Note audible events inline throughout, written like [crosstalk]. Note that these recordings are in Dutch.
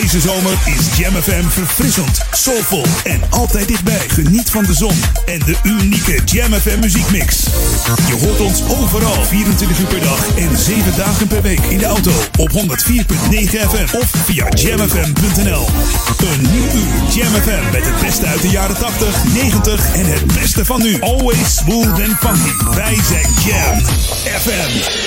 Deze zomer is Jam FM verfrissend, soulvol en altijd dichtbij. Geniet van de zon en de unieke Jam FM muziekmix. Je hoort ons overal 24 uur per dag en 7 dagen per week in de auto op 104.9 FM of via jamfm.nl. Een nieuw uur Jam FM met het beste uit de jaren 80, 90 en het beste van nu. Always smooth and funky. Wij zijn Jam FM.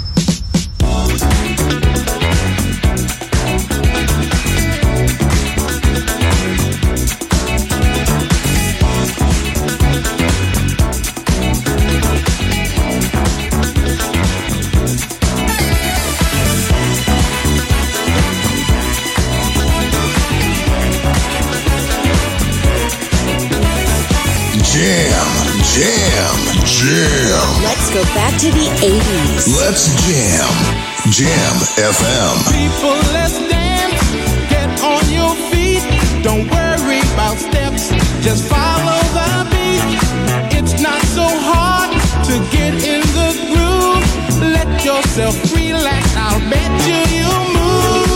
Jam, jam, jam. Let's go back to the 80s. Let's jam. Jam FM. People, let's dance. Get on your feet. Don't worry about steps. Just follow the beat. It's not so hard to get in the groove. Let yourself relax. I'll bet you you move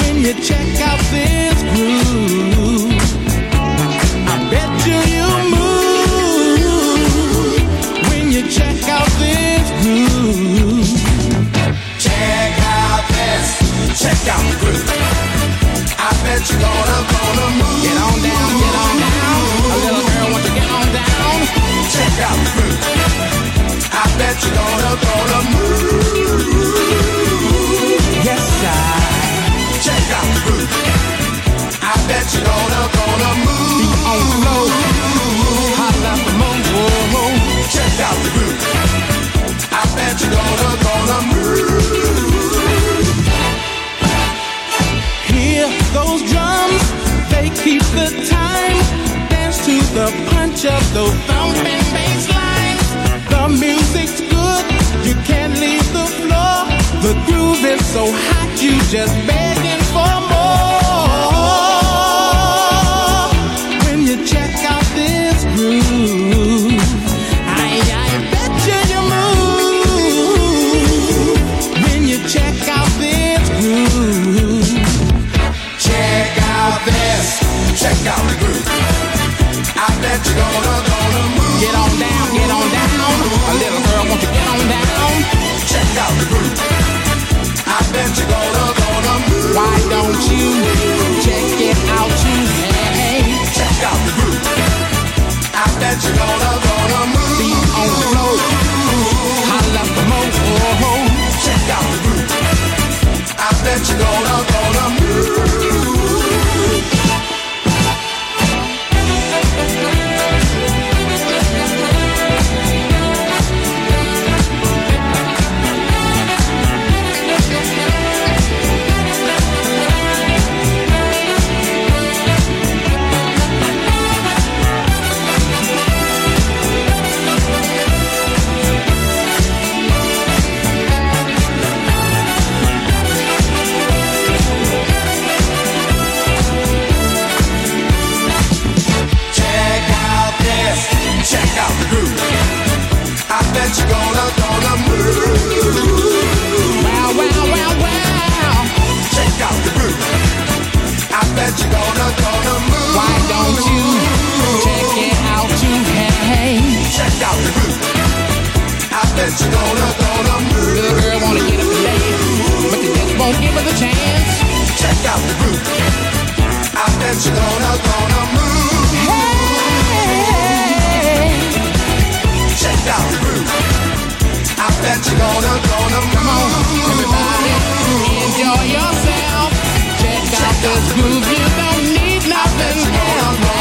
when you check out this groove. Yes, I. Bet you're gonna go to the. Get on down, get on down. I don't know where I want to get on down. Check out this. I bet you're gonna go to move. Yes I. Check out the groove. I bet you're gonna, gonna move. On the floor. Holla for more. Check out the groove. I bet you're gonna, gonna move. Hear those drums, they keep the time. Dance to the punch of those thumping bass. The music's good, you can't leave the floor. The groove is so hot, you just begging Get on down, get on down. A little girl, won't you get on down? Check out the groove. I bet you're gonna, gonna move. Why don't you out Check out the groove. I bet you're gonna, gonna move. be on the more. Check out the groove. I bet you're gonna, gonna move. Bet you're gonna, gonna move. little girl wanna get up and dance, but you just won't give her the chance. Check out the groove. I bet you're gonna, gonna move. Hey, Check out the groove. I bet you're gonna, gonna move. come on, everybody, enjoy yourself. Check out this groove, you don't need nothing else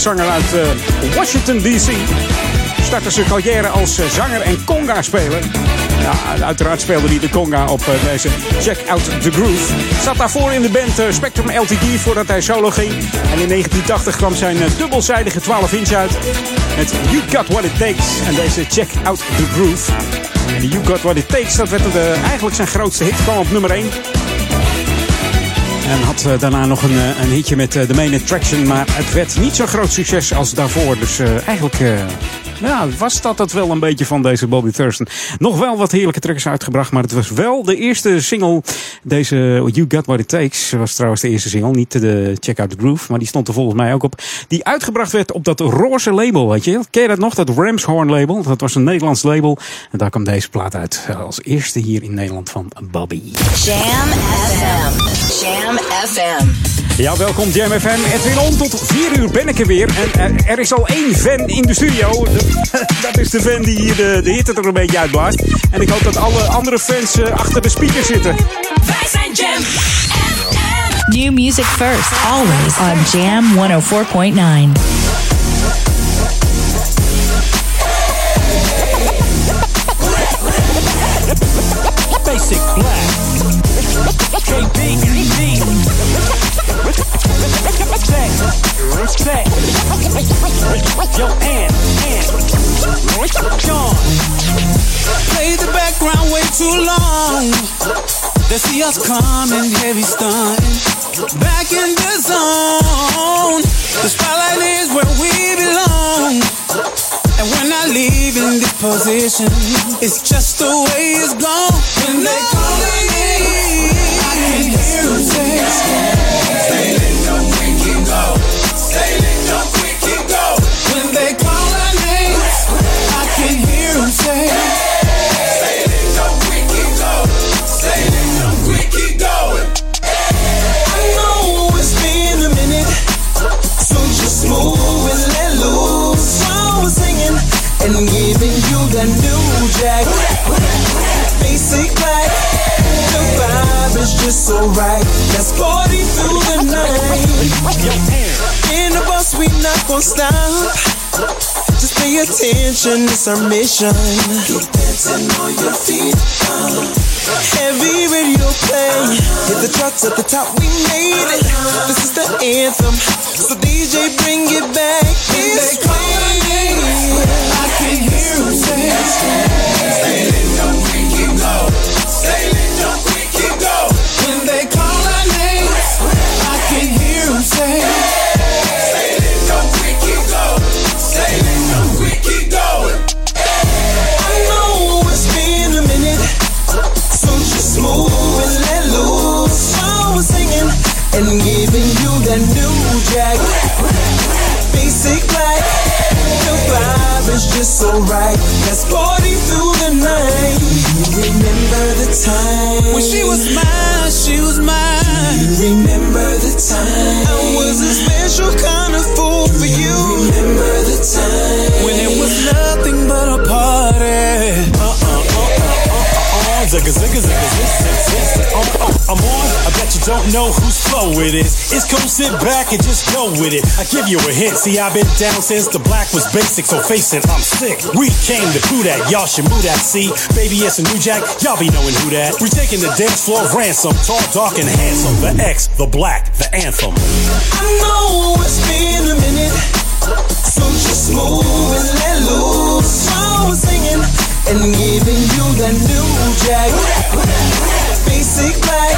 Soulzanger uit eh, Washington D.C. Startte zijn carrière als eh, zanger en conga-speler. Ja, uiteraard speelde hij de conga op eh, deze Check Out the Groove. Zat daarvoor in de band Spectrum LTD voordat hij solo ging. En in 1980 kwam zijn dubbelzijdige 12-inch uit. Met You Got What It Takes. En deze Check Out the Groove. En You Got What It Takes, dat werd eh, eigenlijk zijn grootste hit. Kwam op nummer 1. En had eh, daarna nog een, eh, een hitje met eh, The Main Attraction. Maar het werd niet zo'n groot succes als daarvoor. Dus eh, eigenlijk eh, ja, was dat het wel een beetje van deze Bobby Thurston. Nog wel wat heerlijke tracks uitgebracht. Maar het was wel de eerste single. Deze You Got What It Takes was trouwens de eerste single. Niet de Check Out The Groove. Maar die stond er volgens mij ook op. Die uitgebracht werd op dat roze label. Weet je? Ken je dat nog? Dat Ramshorn label. Dat was een Nederlands label. En daar kwam deze plaat uit. eh, Als eerste hier in Nederland van Bobby. Jam FM. Jam FM. Ja, welkom Jam FM. Edwin On, tot 4 uur ben ik er weer. En eh, er is al één fan in de studio. [laughs] Dat is de fan die hier de, de hitte er een beetje uitblaast. En ik hoop dat alle andere fans eh, achter de speakers zitten. Wij zijn Jam New music first, always on Jam 104.9. Basic black. KB, me. Check, check. Yo, and, and. John. Play the background way too long. They see us coming, heavy stunting. Back in the zone. The spotlight is where we belong. And when I leave in this position, it's just the way it's gone. When they call me, I can hear them say, stop. Just pay attention, it's our mission. Keep dancing on your feet. Heavy radio play. Hit the charts at the top, we made it. This is the anthem. So DJ, bring it back. It's crazy. I can hear them say. Sailing, don't quick and go. Sailing, don't quick and go. When they that new jack. Basic black. The vibe is just so right. Let's party through the night. You remember the time when she was mine, she was mine. You remember the time I was a special kind of fool for you. you Remember the time when it was nothing Zigga zigga zigga zigga I'm on. I bet you don't know whose flow it is. It's cool, sit back and just go with it. I give you a hint. See, I've been down since the black was basic, so face it, I'm sick. We came to prove that. Y'all should move that. See, baby, it's a new jack. Y'all be knowing who that. We're taking the dance floor ransom. Tall, dark, and handsome. The X, the black, the anthem. I know it's been a minute. So just move and let loose. Was singing and giving you the new jack. Basic black.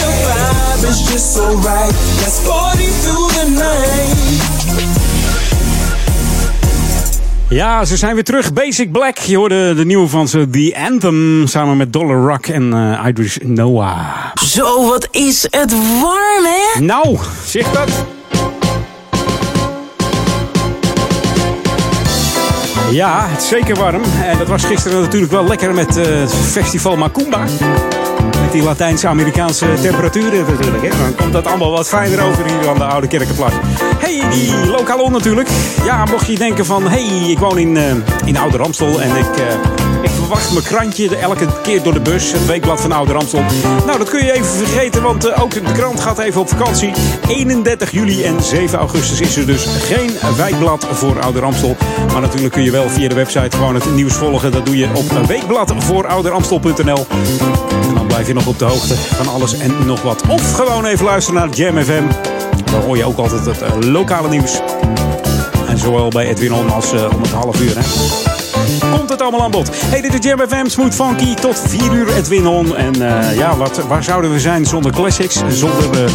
The vibe is just so right. Let's party through the night. Ja, ze zijn weer terug. Basic Black. Je hoorde de nieuwe van ze, The Anthem. Samen met Dollar Rock en eh Idris Noah. Zo, wat is het warm, hè? Nou, zeg dat. Ja, het is zeker warm. En dat was gisteren natuurlijk wel lekker met eh, het festival Macumba. Met die Latijnse-Amerikaanse temperaturen natuurlijk. Hè. Dan komt dat allemaal wat fijner over hier aan de Oude Kerkenplas. hey, die Lokalon natuurlijk. Ja, mocht je denken van... hey, ik woon in, eh in Oude Ramstel en ik... eh, Ik verwacht mijn krantje elke keer door de bus. Het weekblad van Oude Ramstel. Nou, dat kun je even vergeten, want eh, ook de krant gaat even op vakantie. 31 juli en 7 augustus is er dus geen wijkblad voor Oude Ramstel. Maar natuurlijk kun je wel via de website gewoon het nieuws volgen. Dat doe je op weekbladvoorouderamstel.nl. En dan blijf je nog op de hoogte van alles en nog wat. Of gewoon even luisteren naar Jam FM. Dan hoor je ook altijd het eh, lokale nieuws. En zowel bij Edwin On als uh, om het half uur. Hè. Komt het allemaal aan bod. Hey, dit is Jam FM, Smooth Funky. Tot 4 uur Edwin On. En uh, ja, wat, waar zouden we zijn zonder classics? Zonder uh,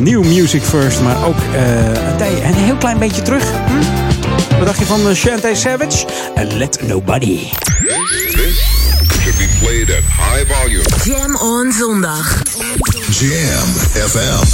new music first. Maar ook uh, een heel klein beetje terug. Hm? Wat dacht je van Shantae Savage? And Let Nobody. This should be played at high volume. Jam on zondag. Jam FM.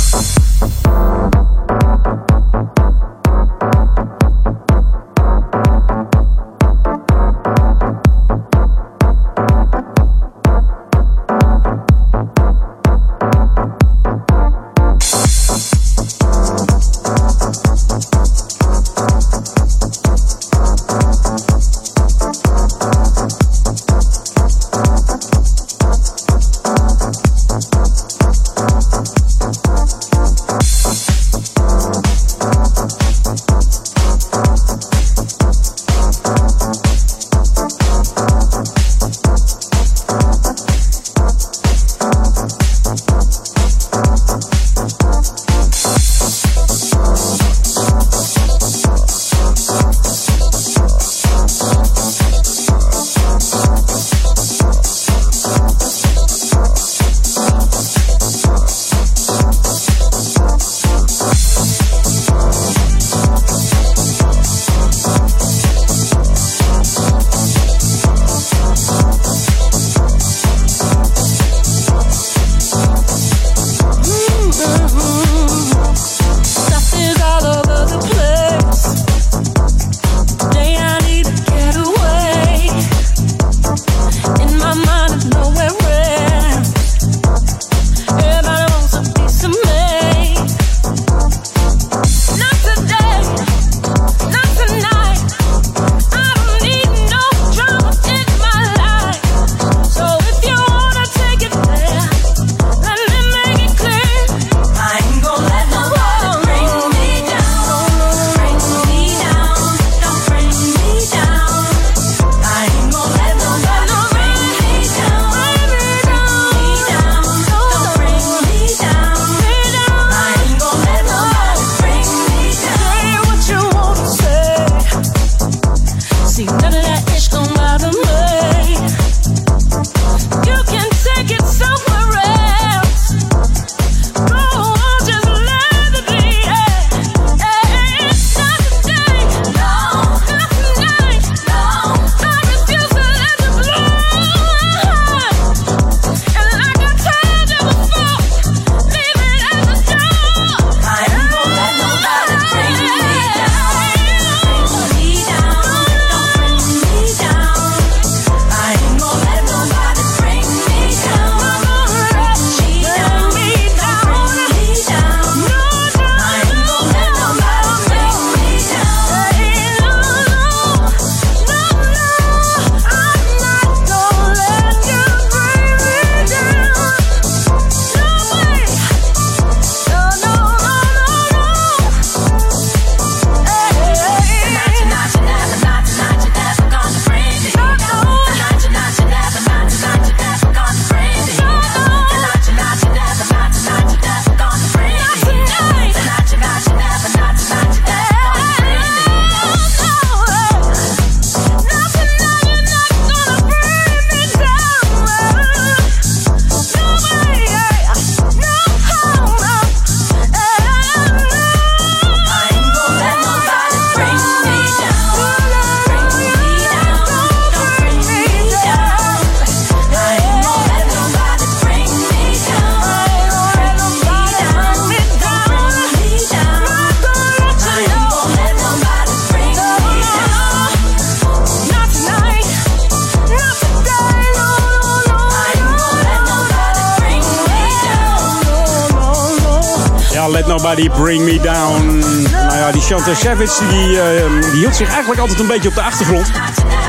Chantal Savage die, uh, die hield zich eigenlijk altijd een beetje op de achtergrond.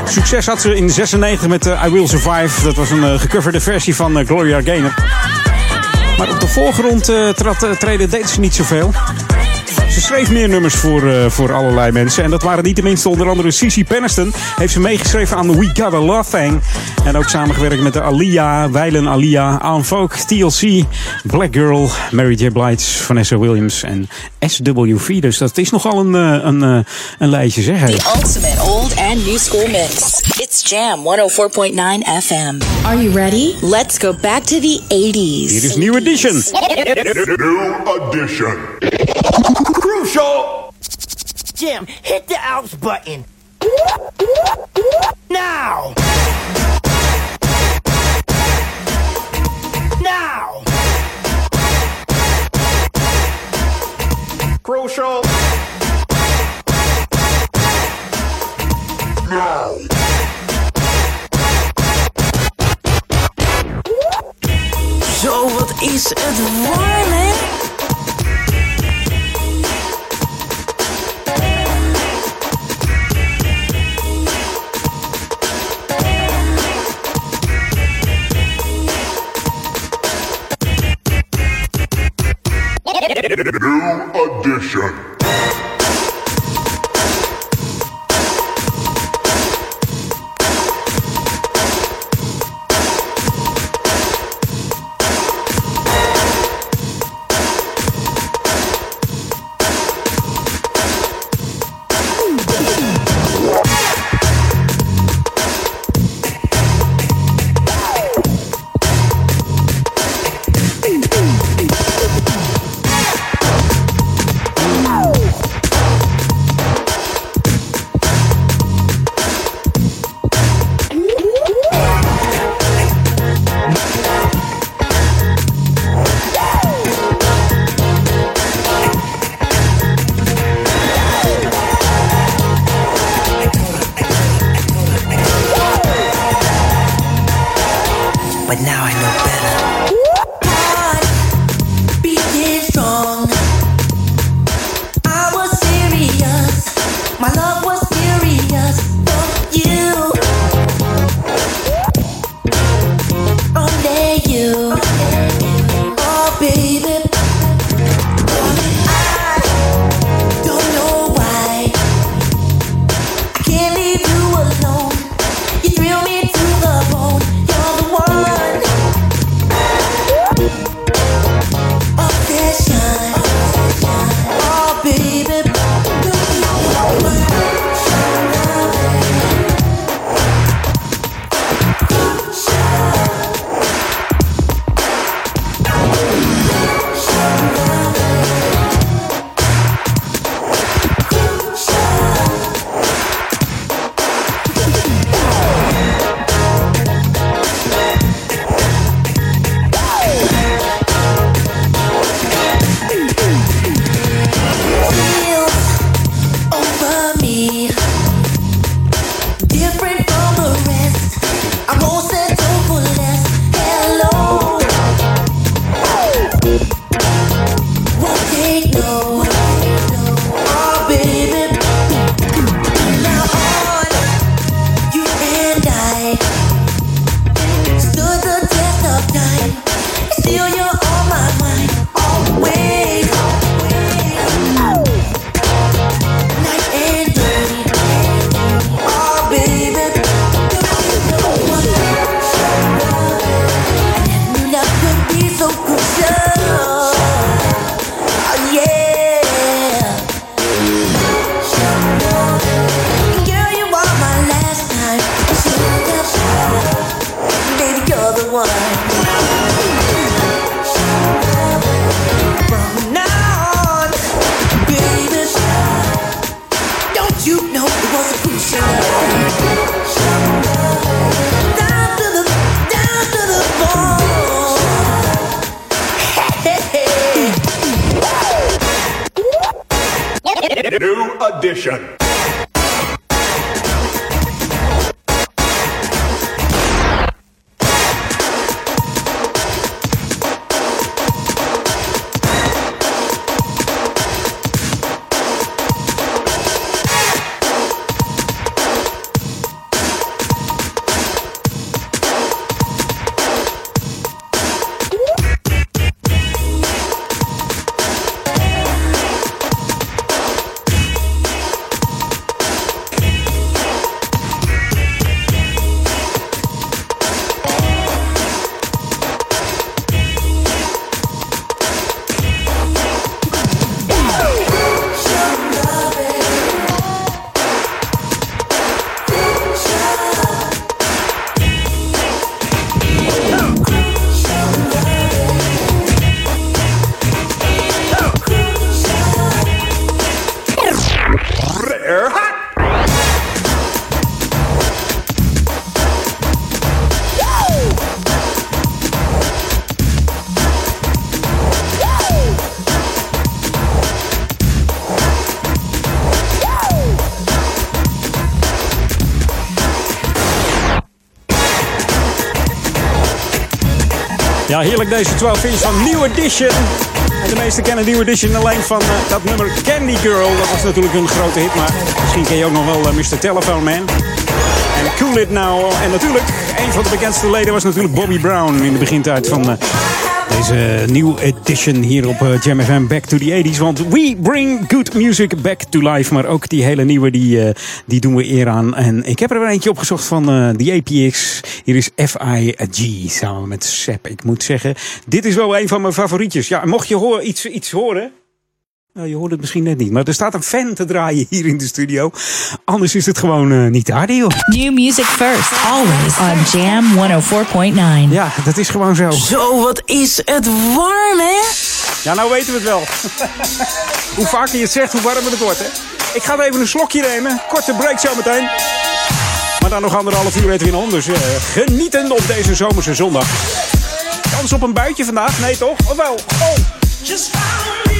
Succes had ze in 96 met uh, I Will Survive. Dat was een uh, gecoverde versie van uh, Gloria Gaynor. Maar op de voorgrond trad, treden deed ze niet zoveel. Ze schreef meer nummers voor, uh, voor allerlei mensen. En dat waren niet tenminste onder andere Cici Peniston. Heeft ze meegeschreven aan We Got a Love. En ook samengewerkt met de Alia, Weilen Alia, Alan Folk, TLC, Black Girl, Mary J. Blige, Vanessa Williams en SWV. Dus dat is nogal een, uh, een, uh, een lijstje, zeg. The ultimate old and new school mix. It's Jam 104.9 FM. Are you ready? Let's go back to the 80s. Hier is New Edition. [laughs] New Edition. Crucial! Jim, hit the outs button. Now! Now! Crucial! Now! Zo, wat is het warm, hè? New Edition. Heerlijk deze 12 inch van New Edition. En de meesten kennen New Edition alleen van uh, dat nummer Candy Girl. Dat was natuurlijk een grote hit, maar misschien ken je ook nog wel uh, Mr. Telephone Man. En Cool It Now. En natuurlijk, een van de bekendste leden was natuurlijk Bobby Brown in de begintijd van... Uh, deze nieuwe edition hier op Jam FM Back to the 80s. Want we bring good music back to life. Maar ook die hele nieuwe, die, die doen we eer aan. En ik heb er een eentje opgezocht van de APX. Hier is F.I.G. samen met Sepp. Ik moet zeggen, dit is wel een van mijn favorietjes. Ja, mocht je hoor, iets, iets horen... Nou, je hoort het misschien net niet, maar er staat een fan te draaien hier in de studio. Anders is het gewoon uh, niet radio. New music first, always on Jam 104.9. Ja, dat is gewoon zo. Zo, wat is het warm, hè? Ja, nou weten we het wel. [laughs] hoe vaker je het zegt, hoe warmer het wordt, hè? Ik ga even een slokje nemen. Korte break zo meteen. Dan nog anderhalf uur eten we in Dus uh, genieten op deze zomerse zondag. Kans op een buitje vandaag? Nee toch? Of wel? Oh!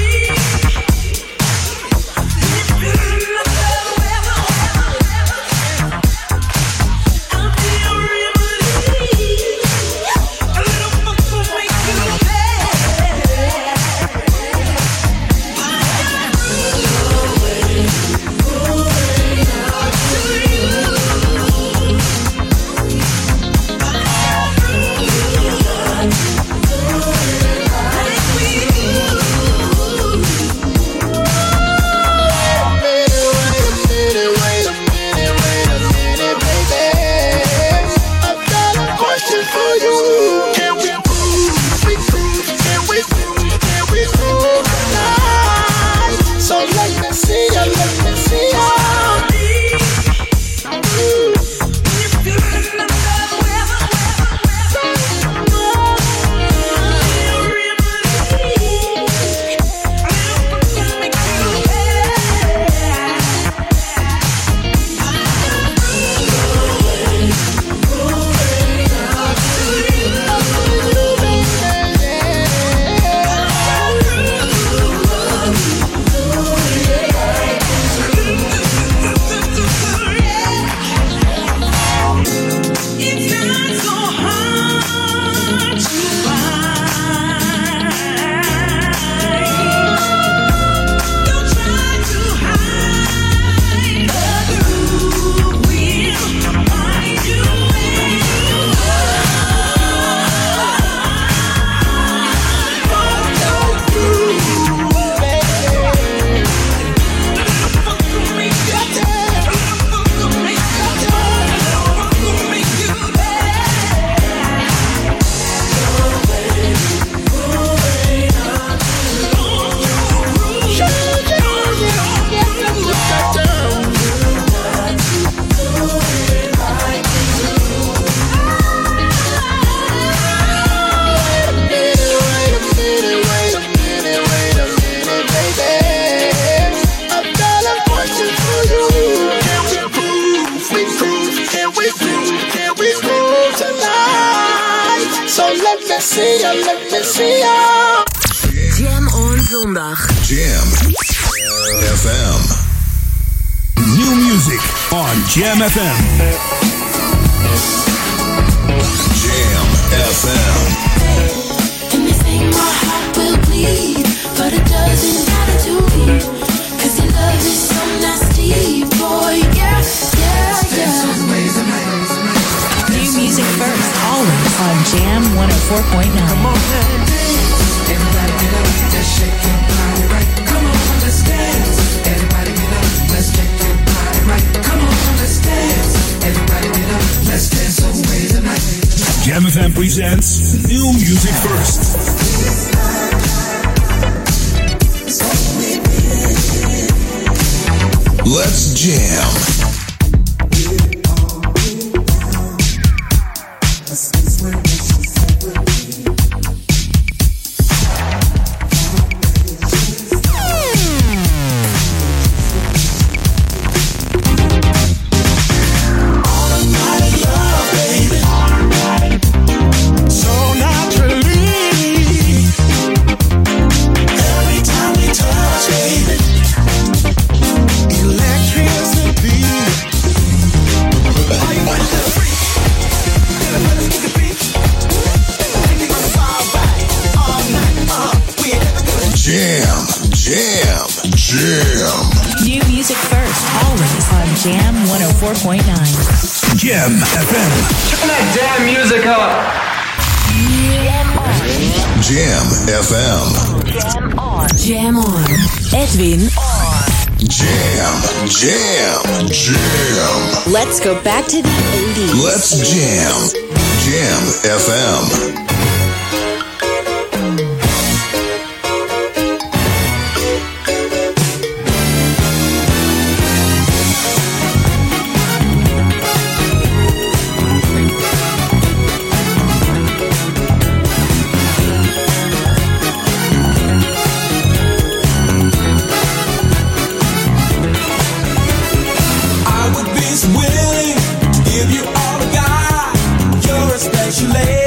You're a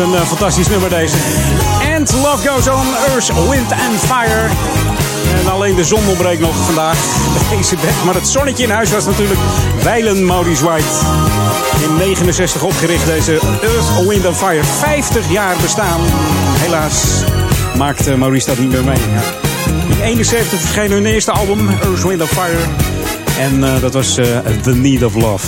een eh, fantastisch nummer deze. And Love Goes On, Earth, Wind and Fire. En alleen de zon ontbreekt nog vandaag [laughs] deze bed. Maar het zonnetje in huis was natuurlijk Weilen Maurice White. In 69 opgericht deze Earth, Wind and Fire. 50 jaar bestaan. Helaas maakt eh, Maurice dat niet meer mee. Ja. In 71 verscheen hun eerste album, Earth, Wind and Fire. En eh, dat was The Need of Love.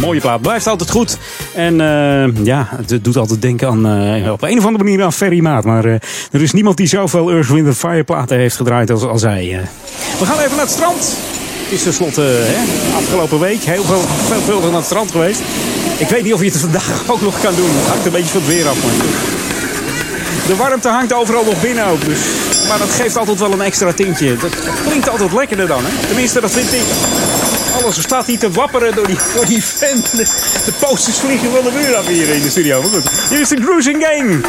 Mooie plaat, blijft altijd goed. En eh, ja, het doet altijd denken aan, eh, op een of andere manier aan Ferry Maat. Maar eh, er is niemand die zoveel Earth, Wind Fire platen heeft gedraaid als, als hij. We gaan even naar het strand. Het is tenslotte afgelopen week heel veel, veelvuldig naar het strand geweest. Ik weet niet of je het vandaag [laughs] ook nog kan doen. Het hangt een beetje van het weer af. Maar. De warmte hangt overal nog binnen ook. Dus. Maar dat geeft altijd wel een extra tintje. Dat klinkt altijd lekkerder dan. Hè? Tenminste, dat vind ik. Alles staat hier te wapperen door die, door die vent. De posters vliegen van de muur af hier in de studio. Hier is de Cruising game.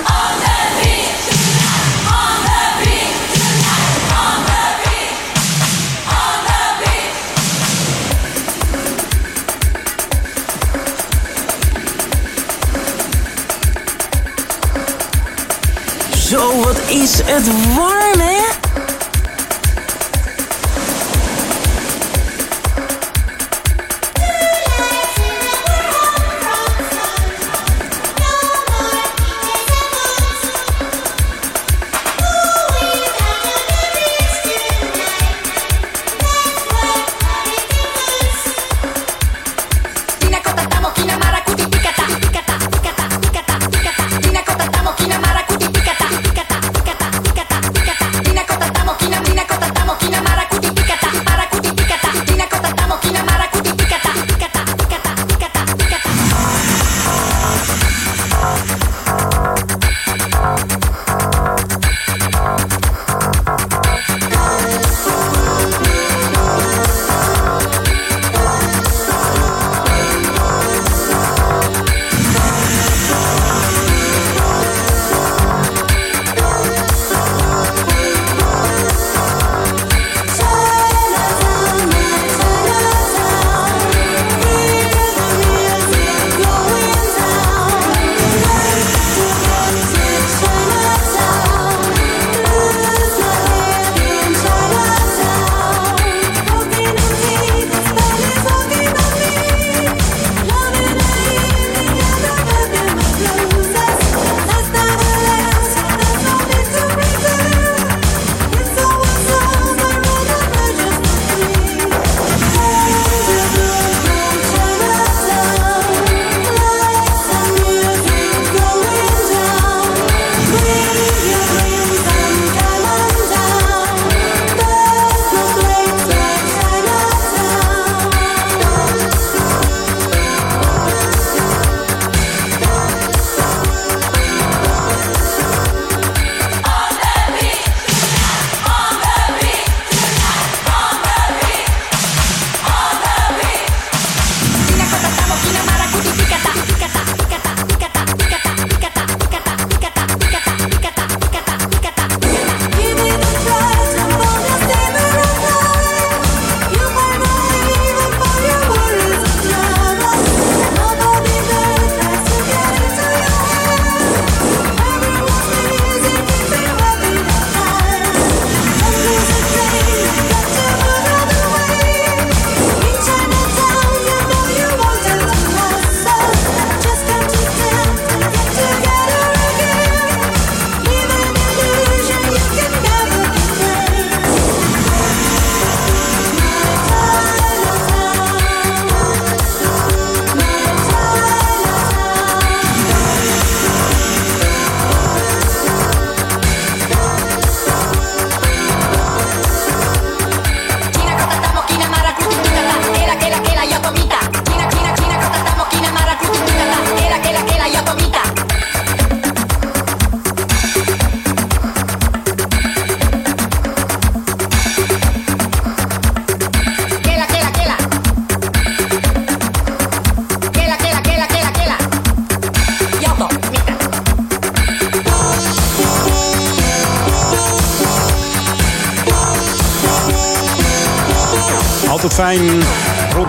Zo, wat is het warme.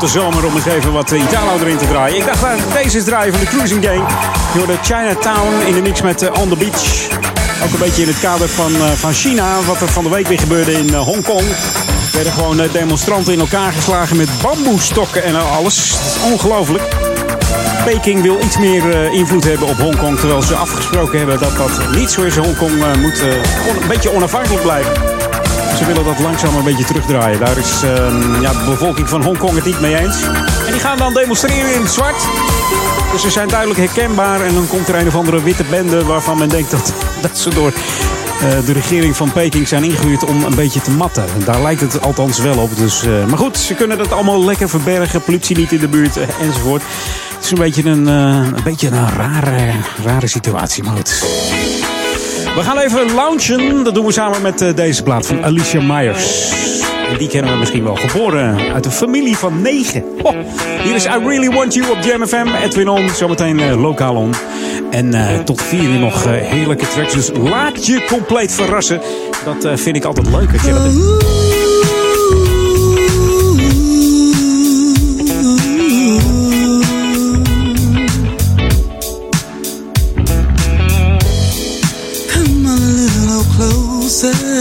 De zomer om eens even wat Italo erin te draaien. Ik dacht, uh, deze is draaien van de Cruising Gang. Je hoorde Chinatown in de mix met uh, On The Beach. Ook een beetje in het kader van, uh, van China, wat er van de week weer gebeurde in Hongkong. Er werden gewoon demonstranten in elkaar geslagen met bamboestokken en alles. Ongelooflijk. Peking wil iets meer invloed hebben op Hongkong. Terwijl ze afgesproken hebben dat dat niet zo is. Hongkong moet een beetje onafhankelijk blijven. Ze willen dat langzaam een beetje terugdraaien. Daar is uh, ja, de bevolking van Hongkong het niet mee eens. En die gaan dan demonstreren in het zwart. Dus ze zijn duidelijk herkenbaar. En dan komt er een of andere witte bende waarvan men denkt dat, [laughs] dat ze door uh, de regering van Peking zijn ingehuurd om een beetje te matten. Daar lijkt het althans wel op. Dus, uh, maar goed, ze kunnen dat allemaal lekker verbergen. Politie niet in de buurt enzovoort. Het is een beetje een, een, beetje een rare, rare situatie. Maar goed. We gaan even loungen. Dat doen we samen met uh, deze plaat van Alicia Myers. En die kennen we misschien wel. Geboren uit een familie van negen. Oh, hier is I Really Want You op Jam FM. Edwin On, zometeen uh, lokaal on. En uh, tot vier uur nog heerlijke tracks. Dus laat je compleet verrassen. Dat vind ik altijd leuk. Je dat say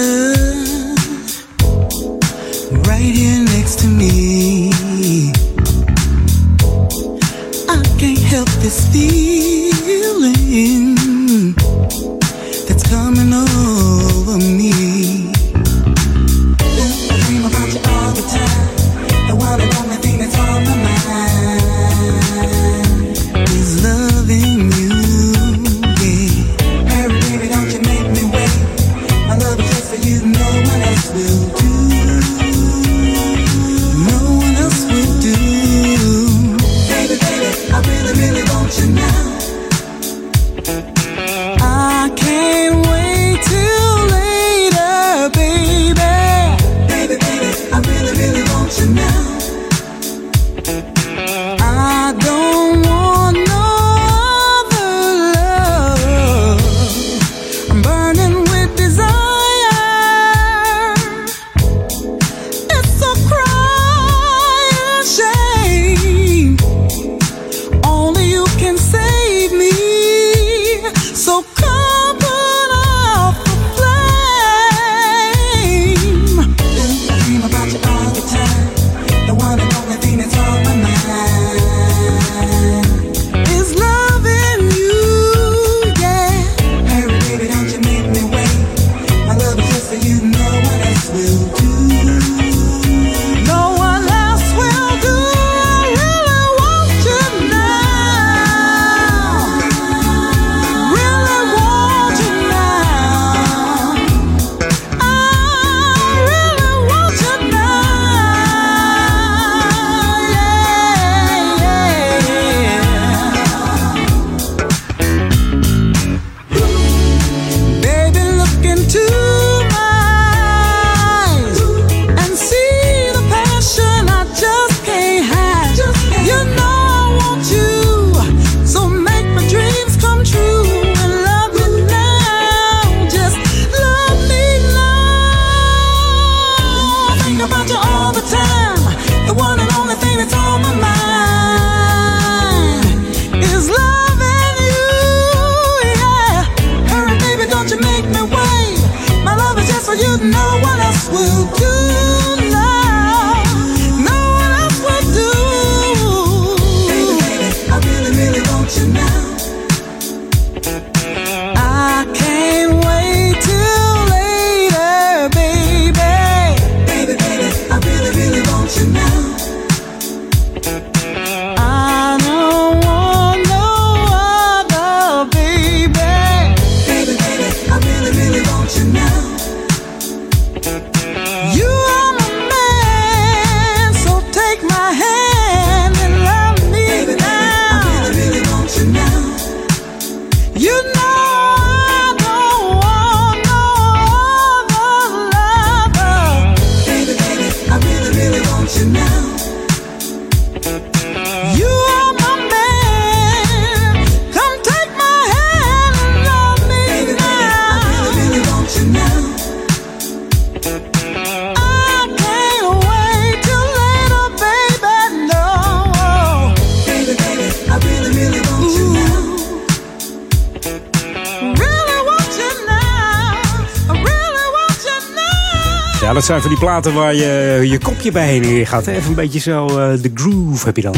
zijn van die platen waar je je kopje bij heen en gaat. Even een beetje zo eh, de groove heb je dan.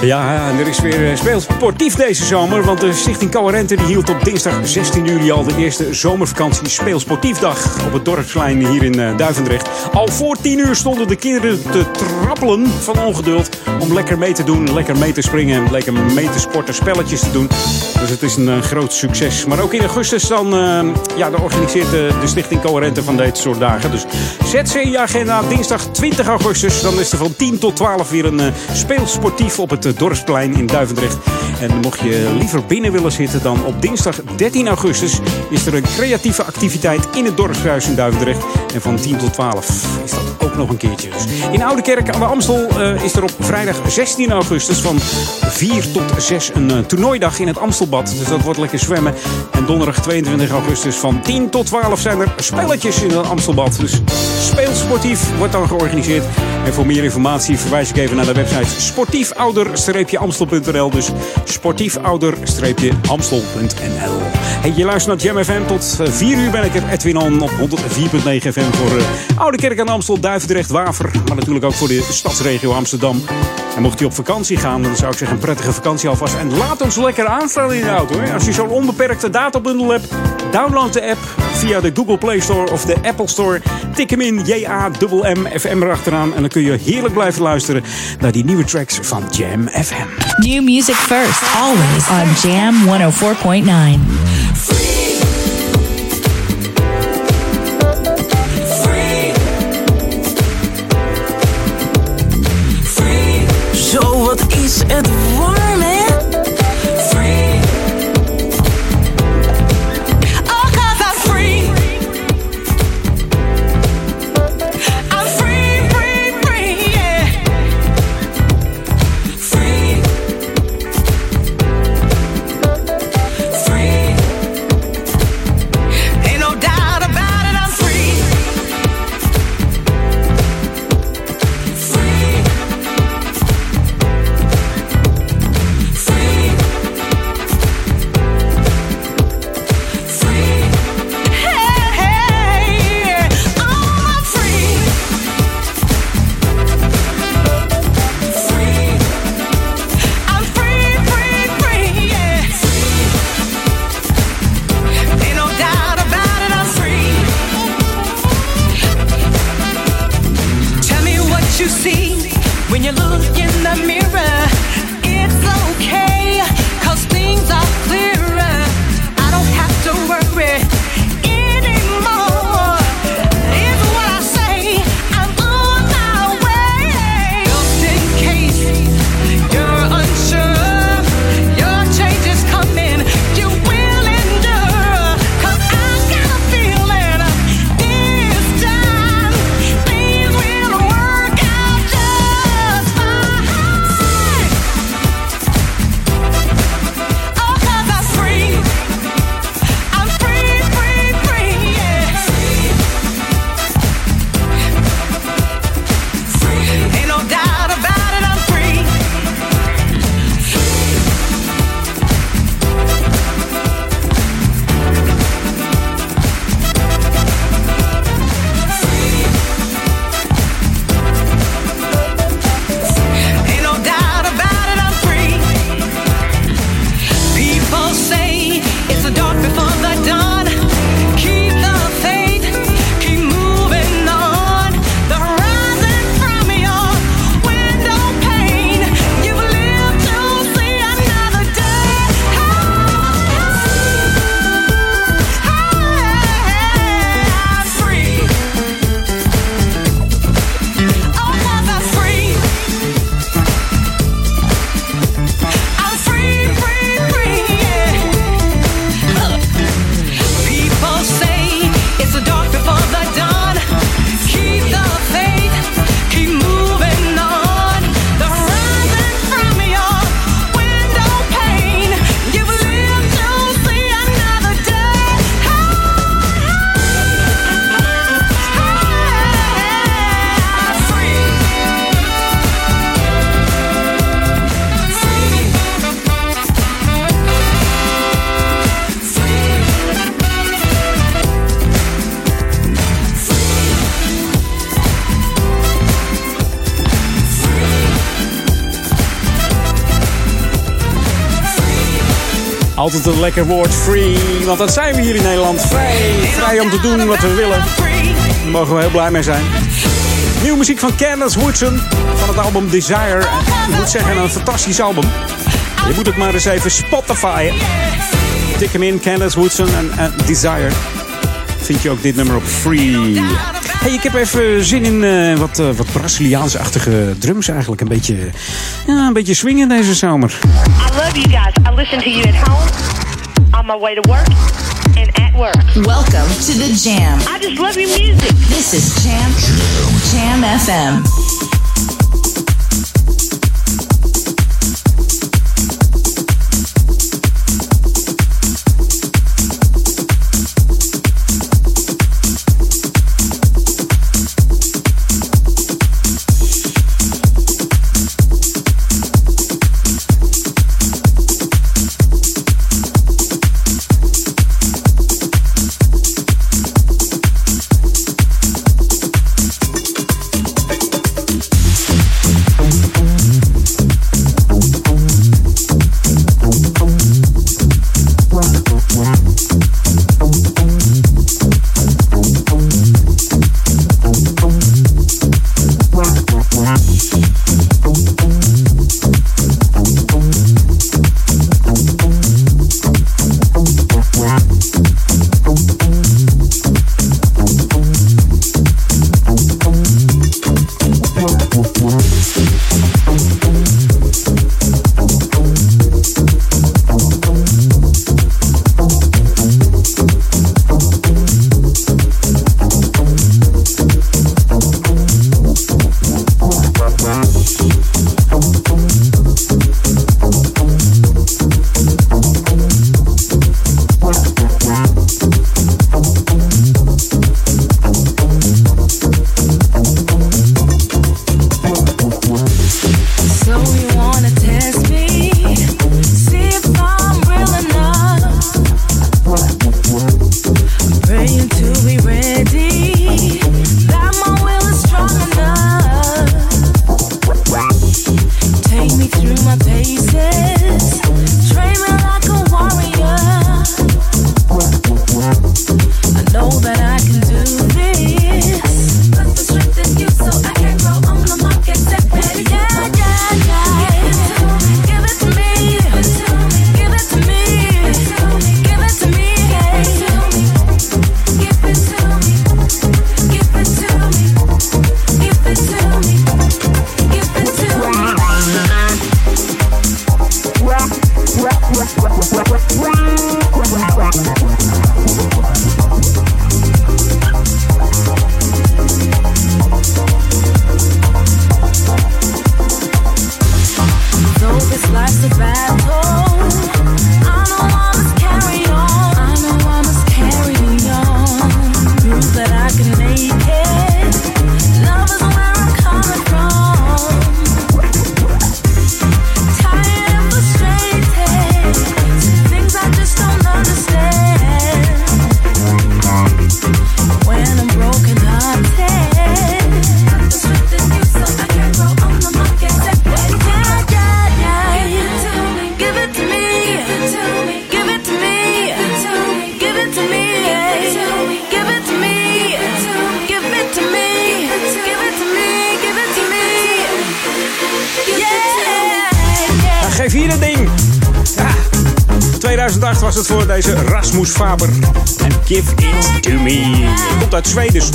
Ja, en er is weer eh, speelsportief deze zomer. Want de Stichting Coherente die hield op dinsdag 16 juli al de eerste zomervakantie speelsportiefdag. Op het dorpsplein hier in eh, Duivendrecht. Al voor 10 uur stonden de kinderen te trappelen van ongeduld. Om lekker mee te doen, lekker mee te springen en lekker mee te sporten, spelletjes te doen. Dus het is een eh, groot succes. Maar ook in augustus dan eh, ja, dan organiseert de, de Stichting Coherente van dit soort dagen. Dus je agenda dinsdag 20 augustus. Dan is er van 10 tot 12 weer een eh, speelsportief op het eh, dorpsplein in Duivendrecht. En mocht je liever binnen willen zitten dan op dinsdag 13 augustus... is er een creatieve activiteit in het dorpshuis in Duivendrecht. En van 10 tot 12 is dat ook nog een keertje. Dus in Oude Kerk aan de Amstel eh, is er op vrijdag 16 augustus van 4 tot 6 een eh, toernooidag in het Amstelbad. Dus dat wordt lekker zwemmen. En donderdag 22 augustus van 10 tot 12 zijn er spelletjes in het Amstelbad. Dus speelsportief wordt dan georganiseerd. En voor meer informatie verwijs ik even naar de website ouder-amstel.nl. Dus sportiefouder-amstel.nl. Je luistert naar Jam FM. Tot 4 uur ben ik er. Edwin On op 104.9 FM voor uh, Oude Kerk aan Amstel, Duivendrecht, Waver. Maar natuurlijk ook voor de stadsregio Amsterdam. En mocht je op vakantie gaan, dan zou ik zeggen een prettige vakantie alvast. En laat ons lekker aanstaan in de auto. Hè. Als je zo'n onbeperkte databundel hebt, download de app via de Google Play Store of de Apple Store. Tik hem in, J-A-M-M-FM erachteraan. En dan kun je heerlijk blijven luisteren naar die nieuwe tracks van Jam FM. New music first, always on Jam 104.9. Zo, wat is Een lekker woord, free. Want dat zijn we hier in Nederland. Vrij, vrij om te doen wat we willen. Daar mogen we heel blij mee zijn. Nieuwe muziek van Candace Woodson van het album Desire. Ik moet zeggen, een fantastisch album. Je moet het maar eens even Spotify. Tik hem in, Candace Woodson en, Desire. Vind je ook dit nummer op Free. Hey, ik heb even zin in eh, wat, uh, wat Braziliaans-achtige drums eigenlijk. Een beetje, ja, een beetje swingen deze zomer. I love you guys. I listen to you at home, my way to work, and at work. Welcome to the Jam. I just love your music. This is Jam Jam FM.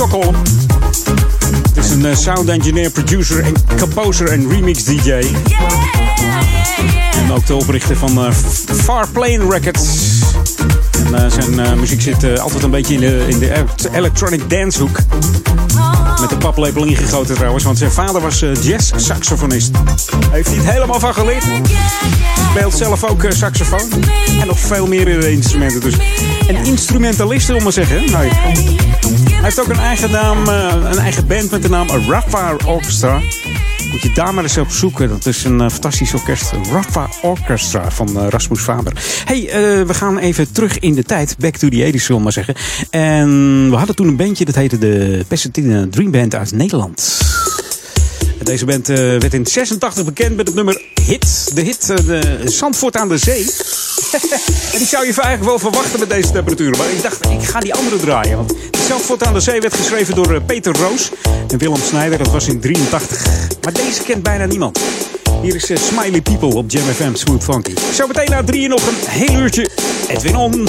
Stockholm. Het is een eh, sound engineer, producer en composer en remix DJ. En ook de oprichter van eh, Far Plane Records. En eh, zijn muziek zit altijd een beetje in de, in de electronic dancehoek. Met de paplepel ingegoten trouwens, want zijn vader was jazz-saxofonist. Heeft hij het helemaal van geleerd. Speelt zelf ook saxofoon. En nog veel meer instrumenten. Dus een instrumentalist, wil maar zeggen. Nee. Hij heeft ook een eigen naam, eh, een eigen band met de naam Rafa Orchestra. Moet je daar maar eens op zoeken. Dat is een eh, fantastisch orkest. Rafa Orchestra van eh, Rasmus Faber. hey, we gaan even terug in de tijd. Back to the 80s, zullen maar zeggen. En we hadden toen een bandje, dat heette de Pasadena Dream Band uit Nederland. Deze band werd in 86 bekend met het nummer Hit. De hit eh, de Zandvoort aan de Zee. [laughs] en die zou je eigenlijk wel verwachten met deze temperaturen. Maar ik dacht, ik ga die andere draaien. Want Zandvoort aan de Zee werd geschreven door eh, Peter Roos en Willem Snijder. Dat was in 83. Maar deze kent bijna niemand. Hier is eh, Smiley People op Jam FM Smooth Funky. Zo meteen na drieën nog een heel uurtje Edwin On.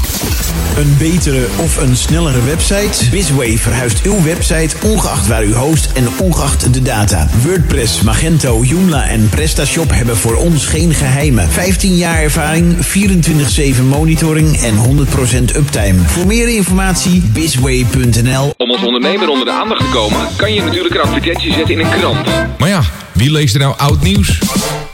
Een betere of een snellere website? Bizway verhuist uw website ongeacht waar u host en ongeacht de data. WordPress, Magento, Joomla en PrestaShop hebben voor ons geen geheimen. 15 jaar ervaring, 24-7 monitoring en 100% uptime. Voor meer informatie bizway.nl Om als ondernemer onder de aandacht te komen, kan je natuurlijk een advertentie zetten in een krant. Maar ja, wie leest er nou oud nieuws?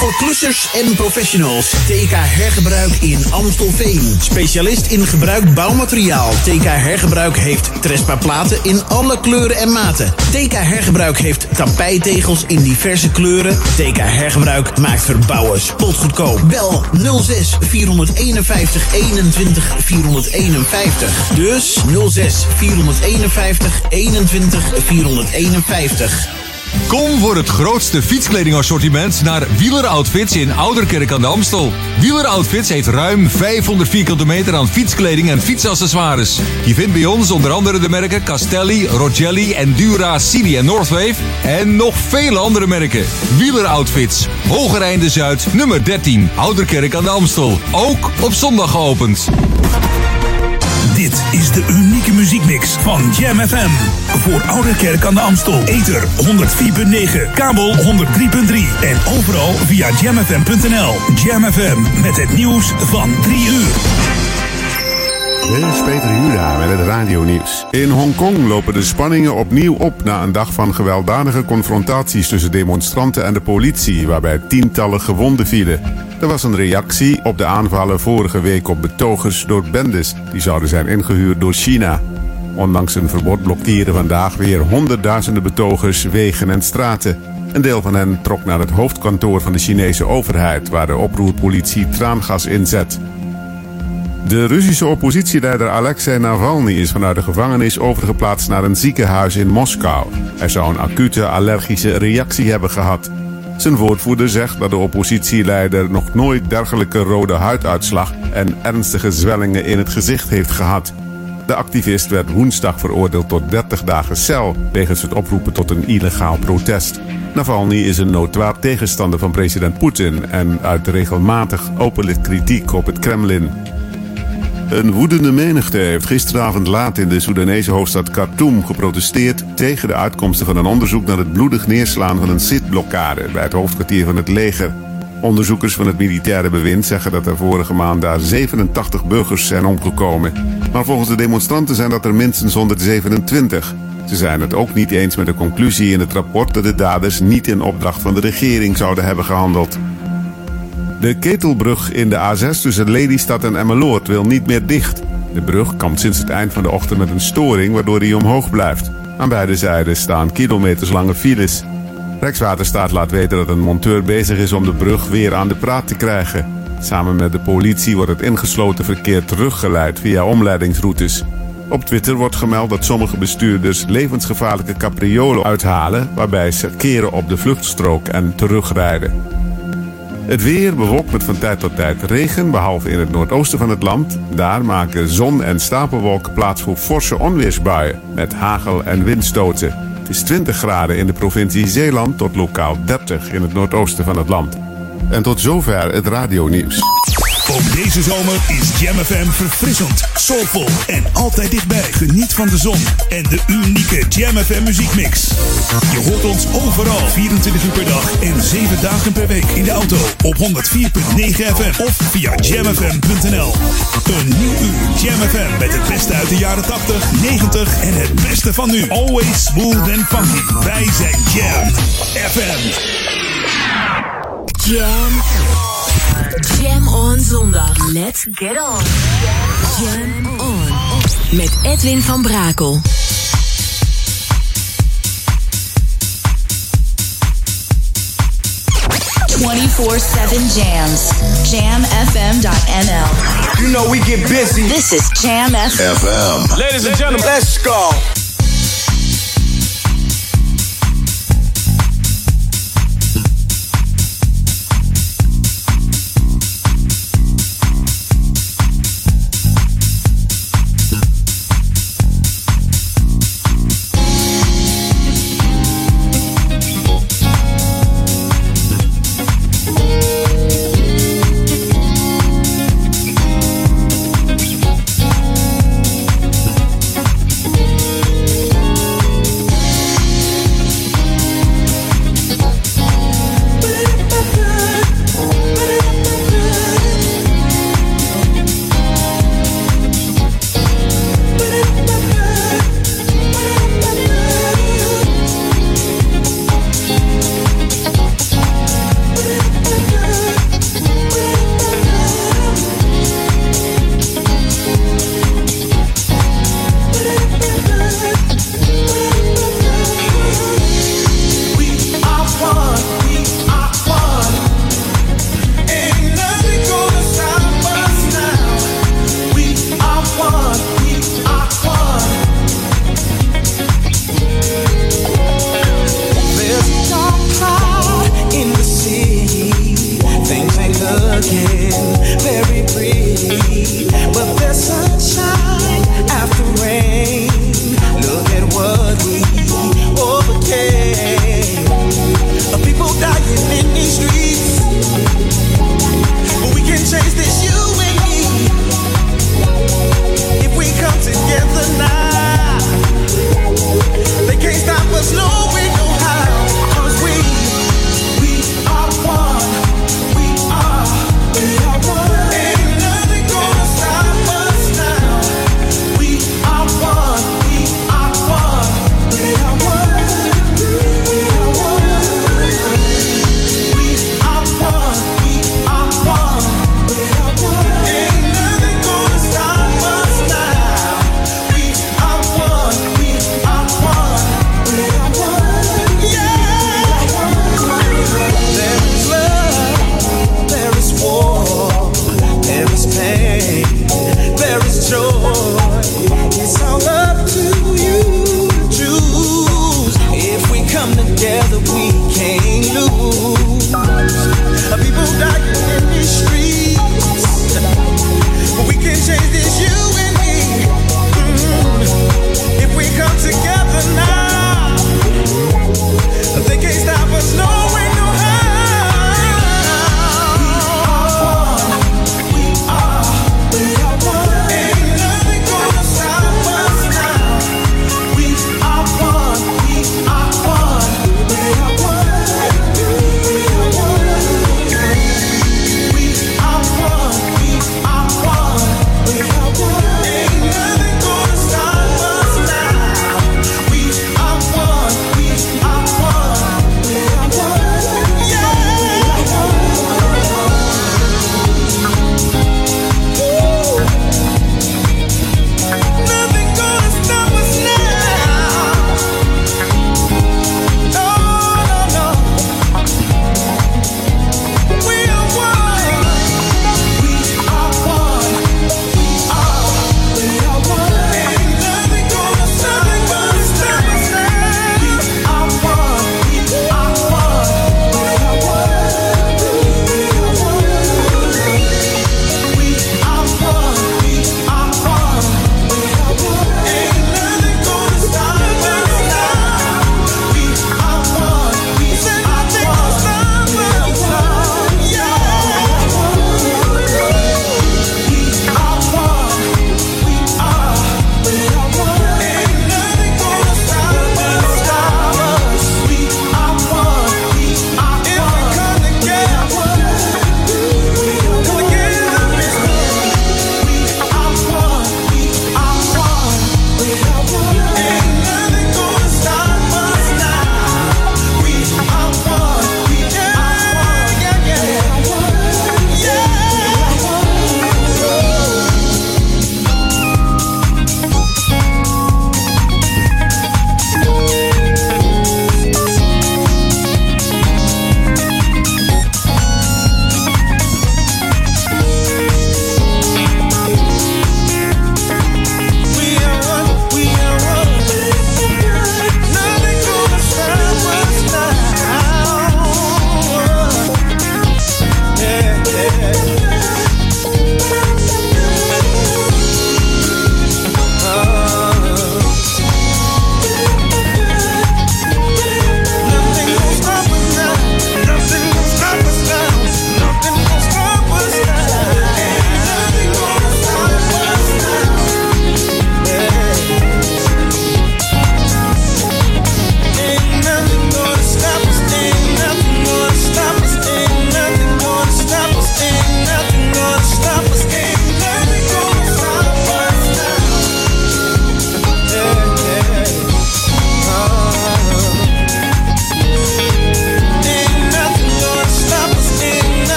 Voor klussers en professionals. TK Hergebruik in Amstelveen. Specialist in gebruikt bouwmateriaal. TK Hergebruik heeft Trespa platen in alle kleuren en maten. TK Hergebruik heeft tapijtegels in diverse kleuren. TK Hergebruik maakt verbouwen spotgoedkoop. Bel 06 451 21 451. Dus 06 451 21 451. Kom voor het grootste fietskledingassortiment naar Wieler Outfits in Ouderkerk aan de Amstel. Wieler Outfits heeft ruim 500 vierkante meter aan fietskleding en fietsaccessoires. Je vindt bij ons onder andere de merken Castelli, Rogelli, Endura, Cini en Northwave. En nog vele andere merken. Wieler Outfits, Hogereinde Zuid, nummer 13, Ouderkerk aan de Amstel. Ook op zondag geopend. Dit is de unieke muziekmix van Jam FM. Voor Oude Kerk aan de Amstel. Ether 104.9, kabel 103.3 en overal via jamfm.nl. Jam FM met het nieuws van 3 uur. Dit is Peter Jura met het radionieuws. In Hongkong lopen de spanningen opnieuw op na een dag van gewelddadige confrontaties tussen demonstranten en de politie, waarbij tientallen gewonden vielen. Er was een reactie op de aanvallen vorige week op betogers door bendes die zouden zijn ingehuurd door China. Ondanks een verbod blokkeren vandaag weer honderdduizenden betogers wegen en straten. Een deel van hen trok naar het hoofdkantoor van de Chinese overheid, waar de oproerpolitie traangas inzet. De Russische oppositieleider Alexei Navalny is vanuit de gevangenis overgeplaatst naar een ziekenhuis in Moskou. Hij zou een acute allergische reactie hebben gehad. Zijn woordvoerder zegt dat de oppositieleider nog nooit dergelijke rode huiduitslag en ernstige zwellingen in het gezicht heeft gehad. De activist werd woensdag veroordeeld tot 30 dagen cel wegens het oproepen tot een illegaal protest. Navalny is een notoir tegenstander van president Poetin en uit regelmatig openlijk kritiek op het Kremlin. Een woedende menigte heeft gisteravond laat in de Soedanese hoofdstad Khartoum geprotesteerd tegen de uitkomsten van een onderzoek naar het bloedig neerslaan van een zitblokkade bij het hoofdkwartier van het leger. Onderzoekers van het militaire bewind zeggen dat er vorige maand daar 87 burgers zijn omgekomen. Maar volgens de demonstranten zijn dat er minstens 127. Ze zijn het ook niet eens met de conclusie in het rapport dat de daders niet in opdracht van de regering zouden hebben gehandeld. De ketelbrug in de A6 tussen Lelystad en Emmeloord wil niet meer dicht. De brug kampt sinds het eind van de ochtend met een storing waardoor hij omhoog blijft. Aan beide zijden staan kilometerslange files. Rijkswaterstaat laat weten dat een monteur bezig is om de brug weer aan de praat te krijgen. Samen met de politie wordt het ingesloten verkeer teruggeleid via omleidingsroutes. Op Twitter wordt gemeld dat sommige bestuurders levensgevaarlijke capriolen uithalen, waarbij ze keren op de vluchtstrook en terugrijden. Het weer bewolkt met van tijd tot tijd regen, behalve in het noordoosten van het land. Daar maken zon en stapelwolken plaats voor forse onweersbuien met hagel en windstoten. Het is 20 graden in de provincie Zeeland tot lokaal 30 in het noordoosten van het land. En tot zover het radionieuws. Deze zomer is Jam FM verfrissend, soulvol en altijd dichtbij. Geniet van de zon en de unieke Jam FM muziekmix. Je hoort ons overal, 24 uur per dag en 7 dagen per week. In de auto op 104.9 FM of via jamfm.nl. Een nieuw uur Jam FM met het beste uit de jaren 80, 90 en het beste van nu. Always smooth and funky. Wij zijn Jam FM. Jam. Jam on zondag. Let's get on. Jam on. Met Edwin van Brakel. 24 7 jams. JamFM.nl. You know we get busy. This is Jam FM. FM. Ladies and gentlemen, let's go.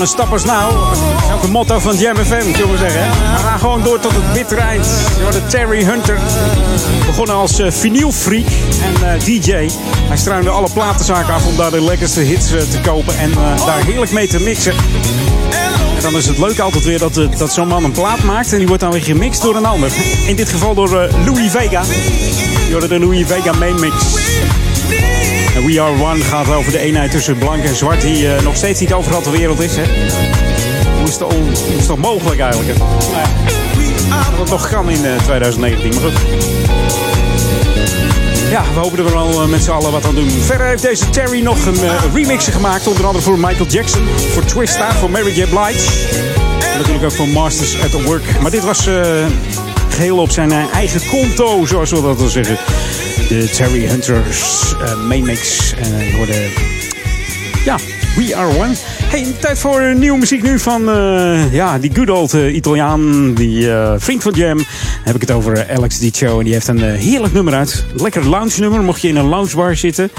Stop us now. Dat is ook motto van Jam FM, zullen we zeggen. hè? We gaan gewoon door tot het bittere eind. Je Terry Hunter. Begonnen als uh, vinylfreak en eh, DJ. Hij struinde alle platenzaken af om daar de lekkerste hits eh, te kopen en daar heerlijk mee te mixen. En dan is het leuk altijd weer dat, dat zo'n man een plaat maakt en die wordt dan weer gemixt door een ander. In dit geval door Louis Vega. Je de Louis Vega main mix. We Are One gaat over de eenheid tussen blank en zwart, die eh, nog steeds niet overal ter wereld is. Hè? Hoe is hoe is mogelijk eigenlijk? Nou dat het nog kan in eh, 2019, maar goed. Ja, we hopen er wel eh, met z'n allen wat aan doen. Verder heeft deze Terry nog een eh, remix gemaakt. Onder andere voor Michael Jackson, voor Twista, voor Mary J. Blige. En natuurlijk ook voor Masters at Work. Maar dit was eh, geheel op zijn eh, eigen konto, zoals we dat wel zeggen. De Terry Hunters eh, main mix. En uh, worden... Ja, We Are One. Hey, tijd voor eh, nieuwe muziek nu van eh, ja, die good old eh, Italiaan, die eh, vriend van Jam. Dan heb ik het over eh, Alex Dicho en die heeft een eh, heerlijk nummer uit. Lekker lounge nummer, mocht je in een loungebar zitten.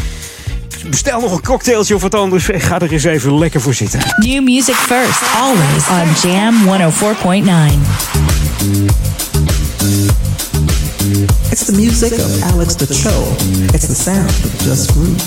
Bestel nog een cocktailtje of wat anders. Ga er eens even lekker voor zitten. New music first, always on Jam 104.9. It's the music of Alex the Cho. It's the sound of Just Groove.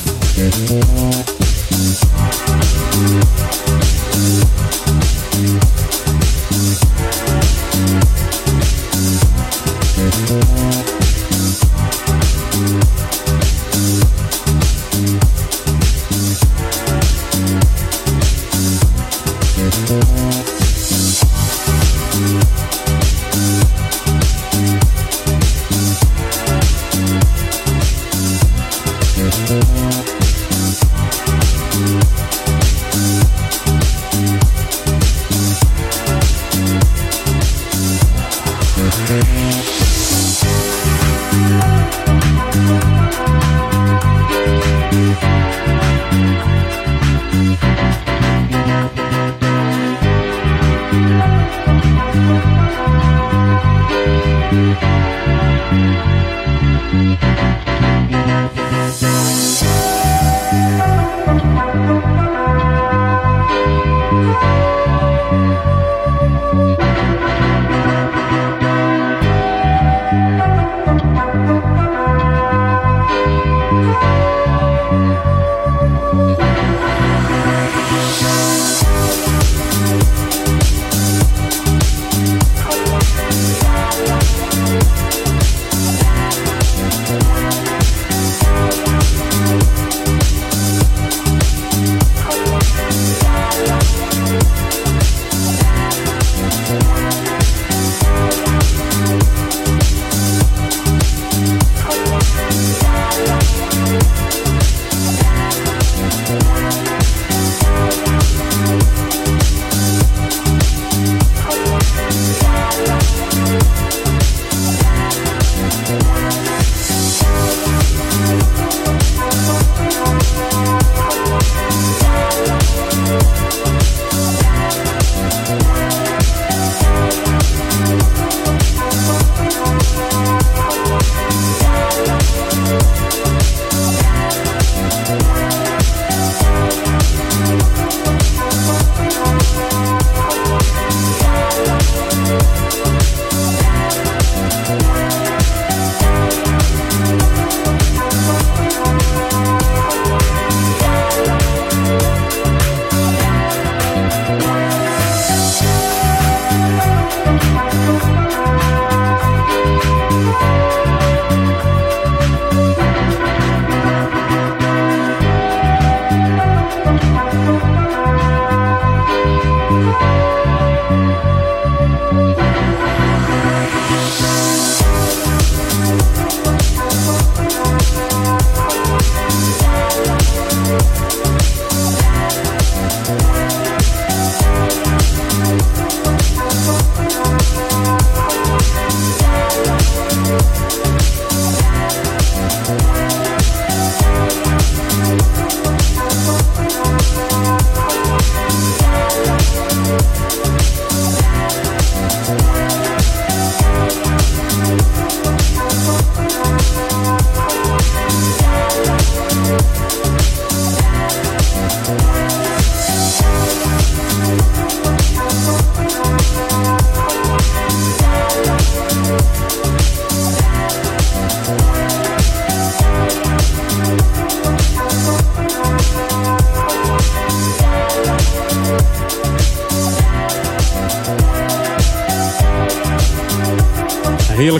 Thank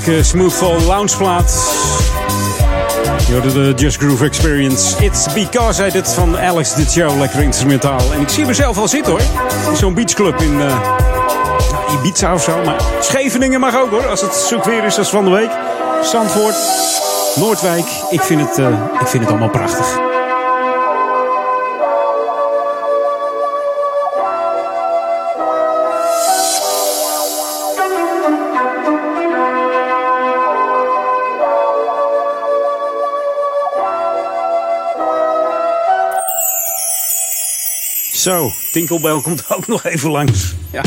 heerlijke smoothful loungeplaat. Je hoorde de Just Groove Experience. It's Because I Did van Alex de Show. Lekker instrumentaal. En ik zie mezelf al zitten hoor. Zo'n beachclub in uh, Ibiza of zo. Maar Scheveningen mag ook hoor. Als het zoek weer is als van de week. Zandvoort, Noordwijk. Ik vind het, uh, ik vind het allemaal prachtig. Zo, Tinkelbel komt ook nog even langs. Ja.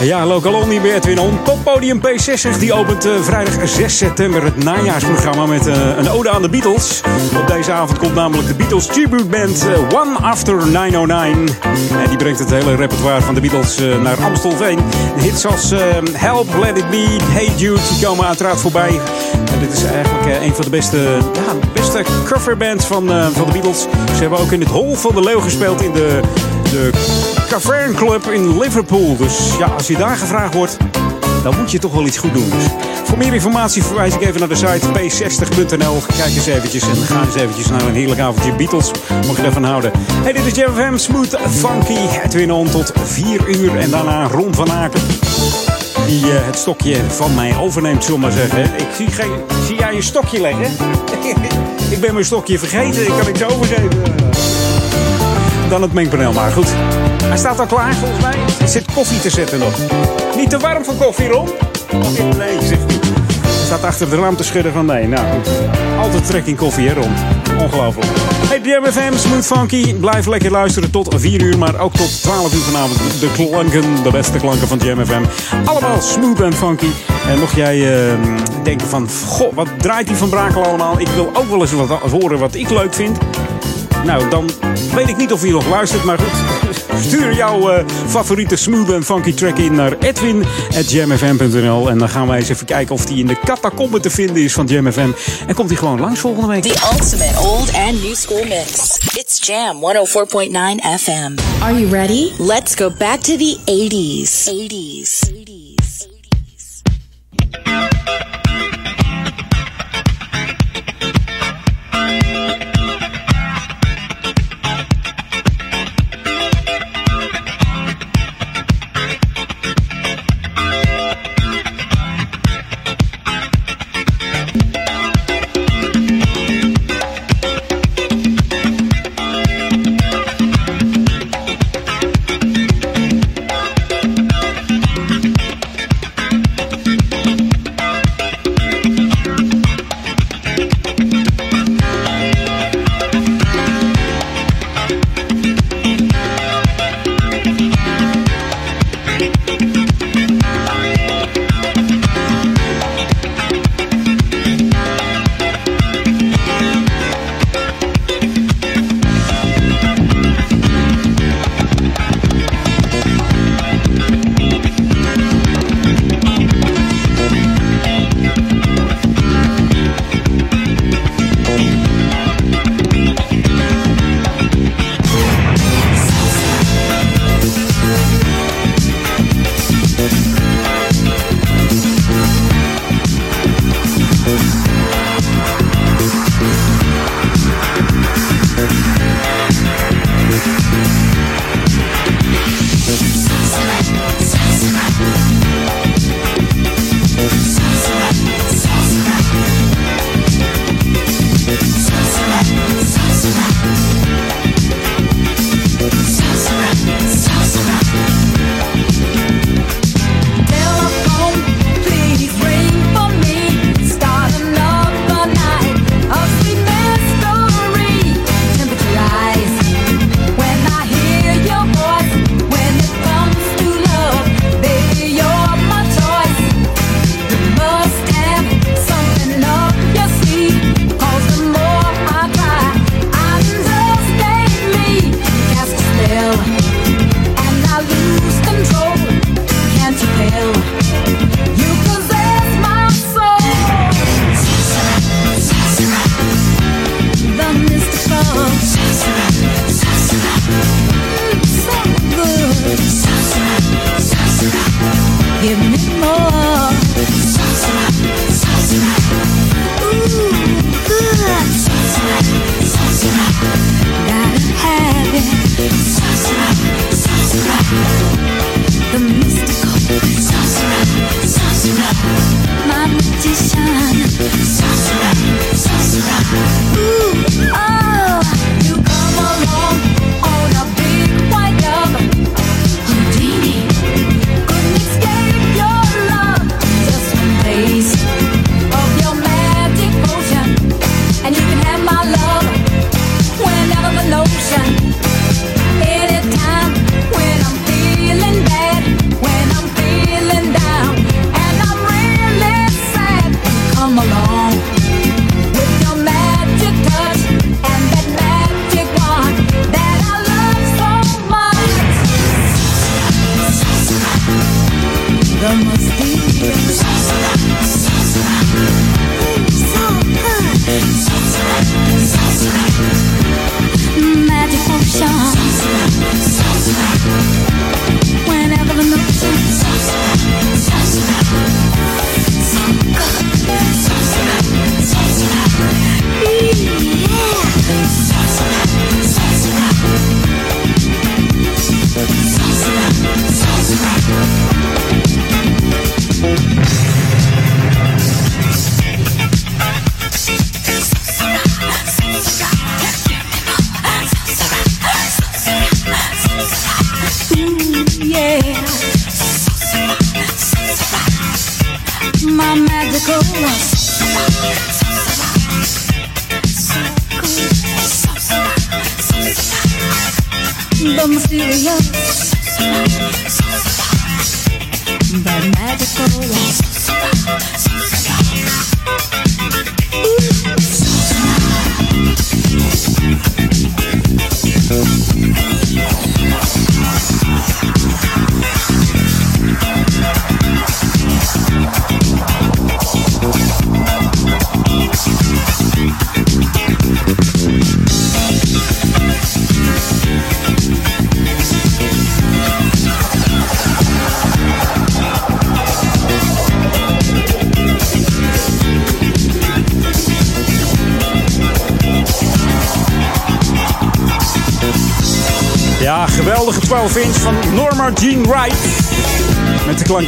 Ja, Local Only bij Edwin On. Poppodium P60 die opent uh, vrijdag 6 september het najaarsprogramma met uh, een ode aan de Beatles. Op deze avond komt namelijk de Beatles tribute band uh, One After 909. En die brengt het hele repertoire van de Beatles naar Amstelveen. Hits als Help, Let It Be, Hey Jude, die komen uiteraard voorbij. En dit is eigenlijk een van de beste, ja, beste coverbands van, van de Beatles. Ze hebben ook in het Hol van de Leeuw gespeeld in de, de Cavern Club in Liverpool. Dus ja, als je daar gevraagd wordt, dan moet je toch wel iets goed doen. Dus voor meer informatie verwijs ik even naar de site p60.nl. Kijk eens eventjes en ga eens eventjes naar een heerlijk avondje Beatles. Mocht je ervan houden. Hey, dit is Jam FM Smooth Funky. Edwin On tot 4 uur en daarna Ron van Aken. Die uh, het stokje van mij overneemt, zullen maar zeggen. Ik zie, geen, zie jij je stokje leggen? [laughs] ik ben mijn stokje vergeten. Ik kan niks overgeven. Dan het mengpaneel, maar goed. Hij staat al klaar volgens mij. Er zit koffie te zetten nog. Niet te warm voor koffie, Ron? Nee, zegt. Hij staat achter de raam te schudden van nee. Nou goed. Altijd trek in koffie, hè, Ron? Ongelooflijk. Hey, DMFM, Smooth Funky. Blijf lekker luisteren tot 4 uur, maar ook tot 12 uur vanavond. De klanken, de beste klanken van JMFM. Allemaal smooth en funky. En mocht jij uh, denken van, goh, wat draait die van Brakel allemaal? Ik wil ook wel eens wat horen wat ik leuk vind. Nou, dan weet ik niet of je nog luistert, maar goed. Stuur jouw uh, favoriete smooth en funky track in naar edwin.jamfm.nl. En dan gaan wij eens even kijken of die in de catacombe te vinden is van Jam FM. En komt hij gewoon langs volgende week. The ultimate old and new school mix. It's Jam 104.9 FM. Are you ready? Let's go back to the 80s. 80s. 80s.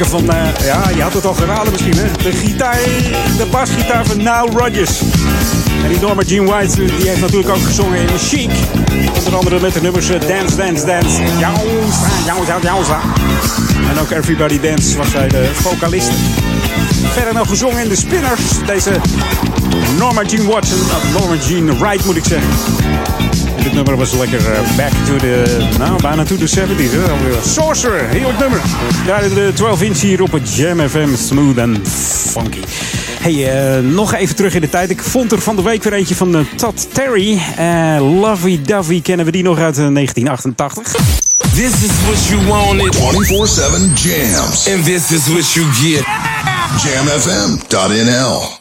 Van, eh, ja, je had het al geraden misschien, hè? De gitaar, de basgitaar van Nile Rodgers. En die Norma Jean White, die heeft natuurlijk ook gezongen in Chic. Onder andere met de nummers eh, Dance, Dance, Dance. En ook Everybody Dance was zij de vocalist. Verder nog gezongen in de Spinners. Deze Norma Jean Watson, Norma Jean Wright moet ik zeggen. Dit nummer was lekker eh, back to the, nou bijna to the 70s. Hè? Sorcerer, heerlijk nummer. Ja, de 12 inch hier op het Jam FM, smooth en funky. Hey, eh, nog even terug in de tijd. Ik vond er van de week weer eentje van eh, Todd Terry. Eh Lovey Dovey kennen we die nog uit eh, 1988. This is what you wanted. 24-7 jams. And this is what you get. Jamfm.nl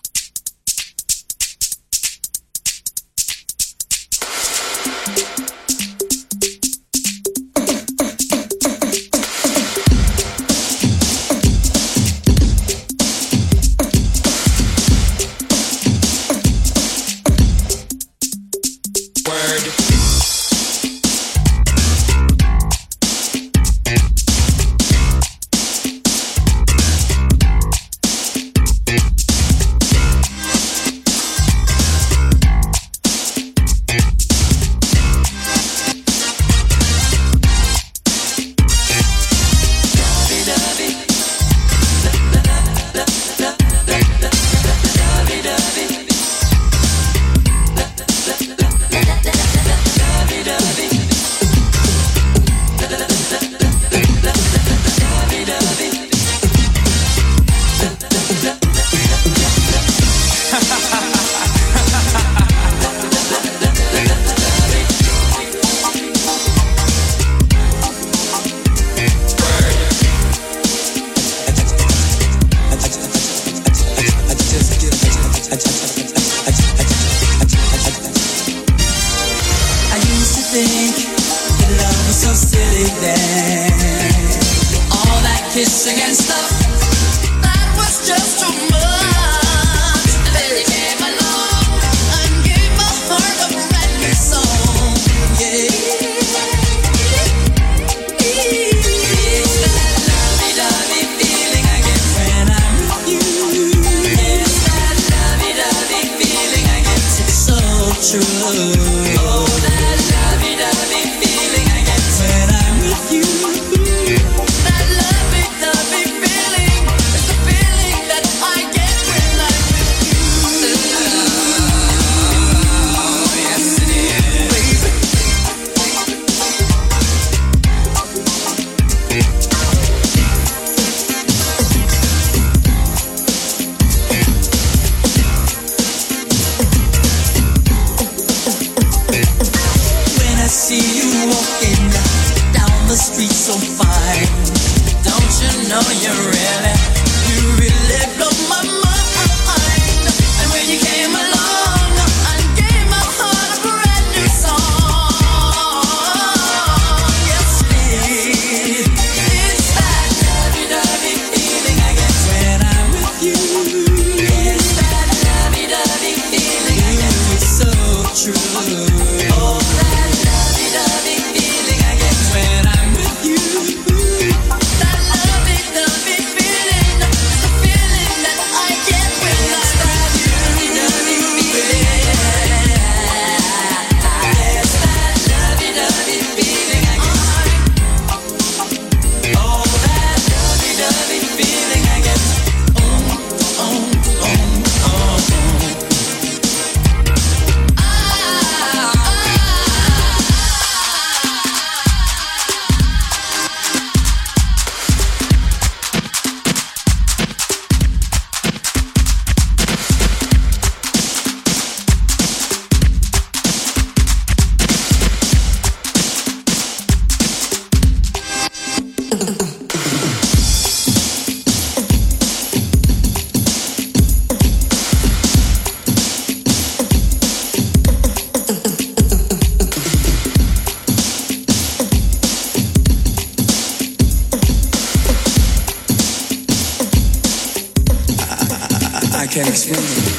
can't explain it.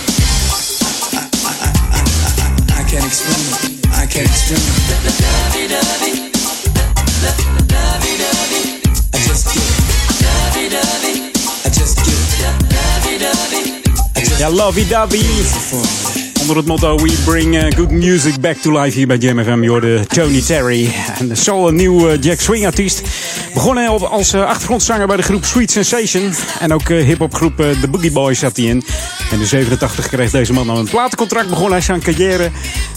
I, I, I, I, I can't explain. I can't explain it. I just get it. I just get it. Ja, lovey-dovey. Onder het motto We Bring eh, Good Music Back to Life hier bij Jam FM. Je hoorde Tony Terry. En zo een nieuw eh, Jack Swing artiest. Begonnen op- als eh, achtergrondzanger bij de groep Sweet Sensation. En ook eh, hip-hop groep eh, The Boogie Boys zat hij in. En in 87 kreeg deze man dan een platencontract. Begon hij zijn carrière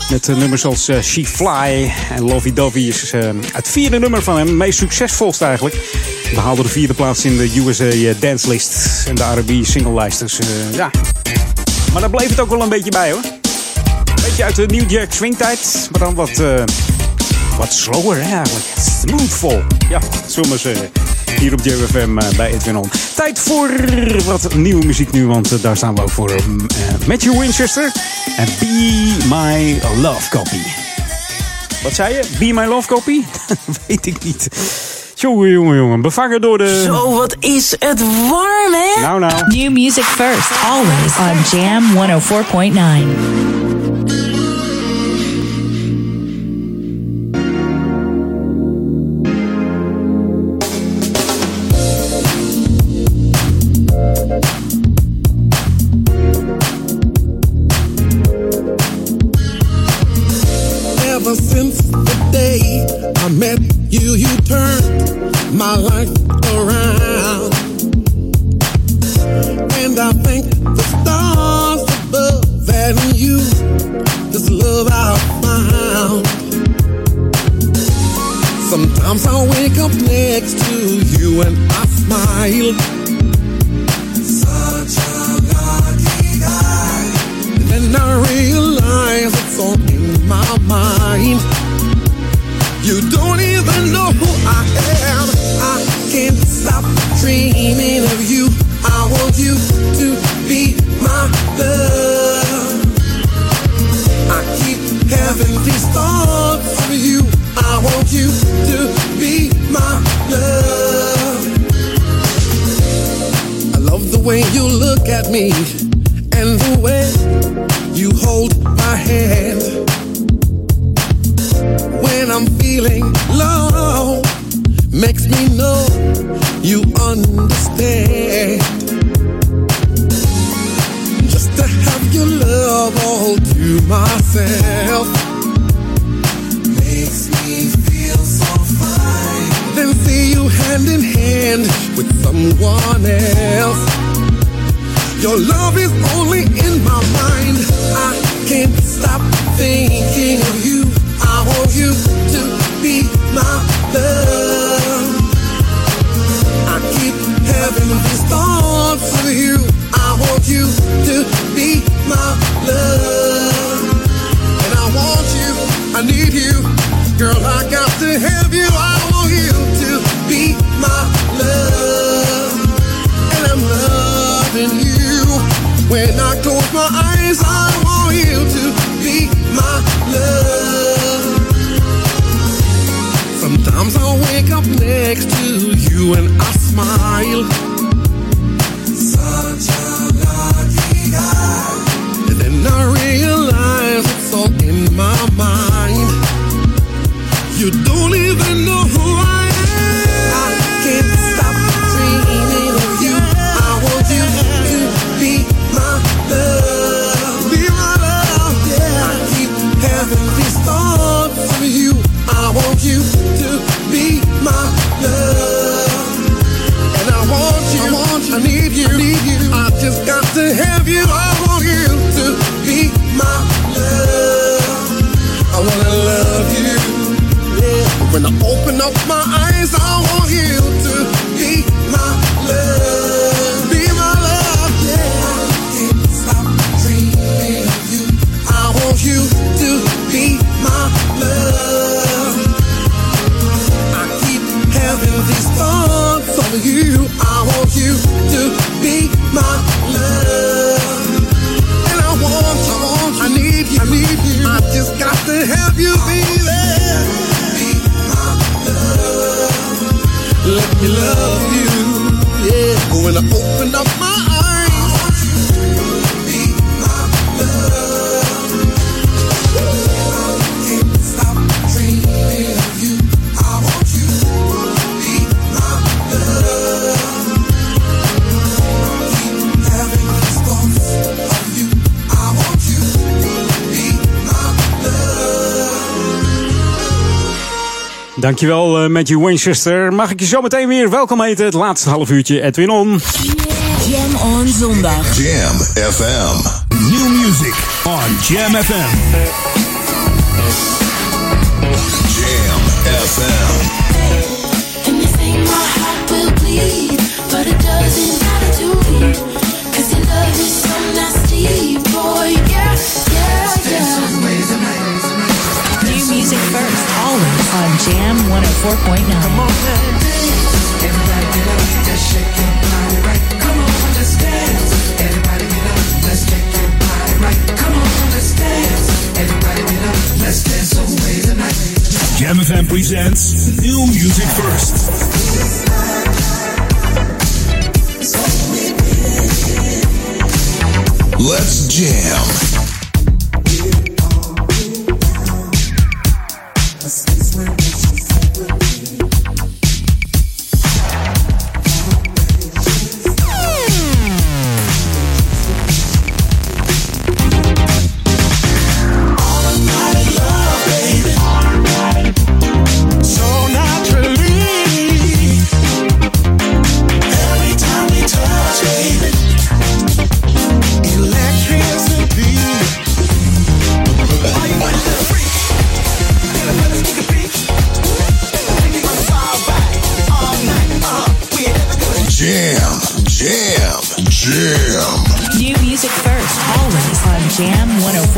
met nummers als She Fly. En Lovey Dovey is het vierde nummer van hem. Meest succesvolste eigenlijk. Behaalde de vierde plaats in de USA Dance List. En de R&B singlelijst. Dus ja, maar daar bleef het ook wel een beetje bij hoor. Beetje uit de New Jack Swingtijd, maar dan wat, wat slower hè, eigenlijk. Smoothful. Ja, zullen we maar zeggen. Hier op JFM eh, bij Edwin On. Tijd voor wat nieuwe muziek nu, want eh, daar staan we ook voor. eh, Matthew Winchester en Be My Love Copy. Wat zei je? Be My Love Copy? [laughs] Weet ik niet. Jongen, jongen, jongen. Bevangen door de... Zo, wat is het warm, hè? Nou, nou. New music first, always on Jam 104.9. Dankjewel, uh, Matthew Winchester. Mag ik je zo meteen weer welkom heten? Het laatste half uurtje, Edwin On. Jam on zondag. Jam FM. New music on Jam FM. Jam FM. And you think my heart will bleed, but it doesn't 104.9. Come on, let's shake your body right. Come on, let's dance. Everybody get up, let's shake your body right. Come on, let's dance. Everybody get up, let's dance away the night. Jam FM presents New Music First. Let's jam.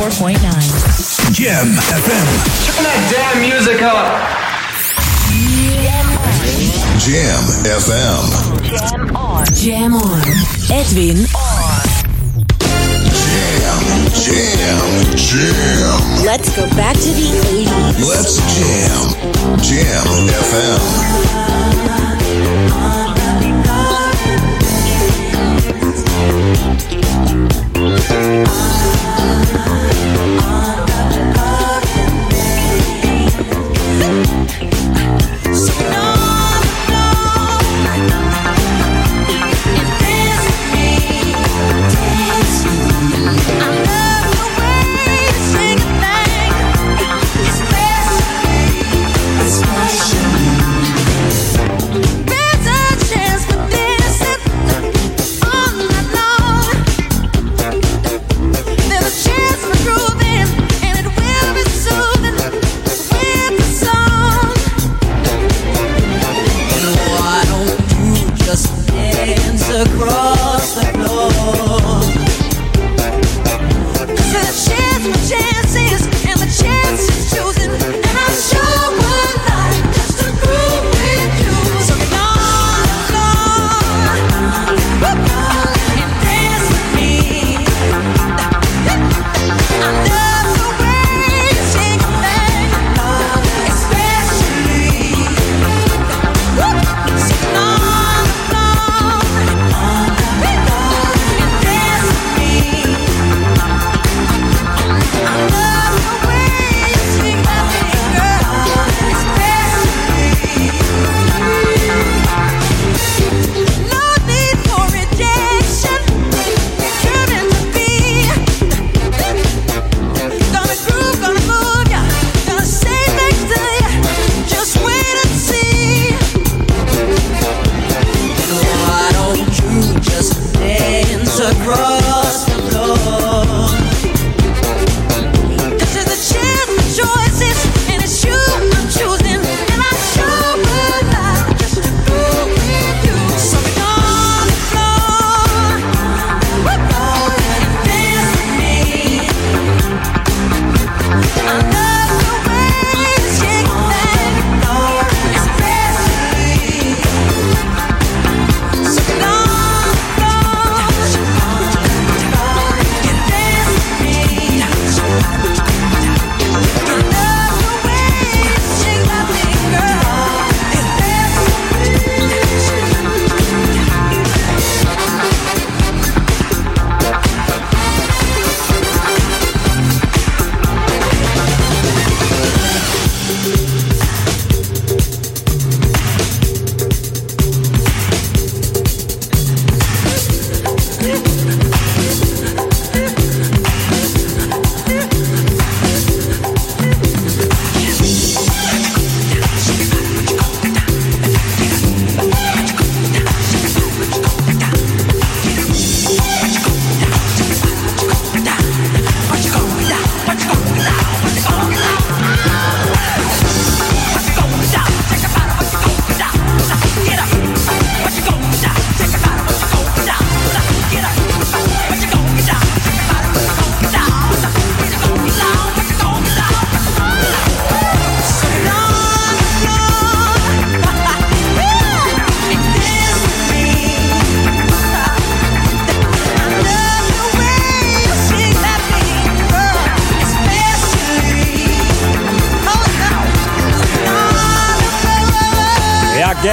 104.9. Jam FM. Turn that damn music up. Jam FM. Jam on. Jam on. Edwin Jam. Jam. Jam. Let's go back to the 80s. Let's jam. Jam FM.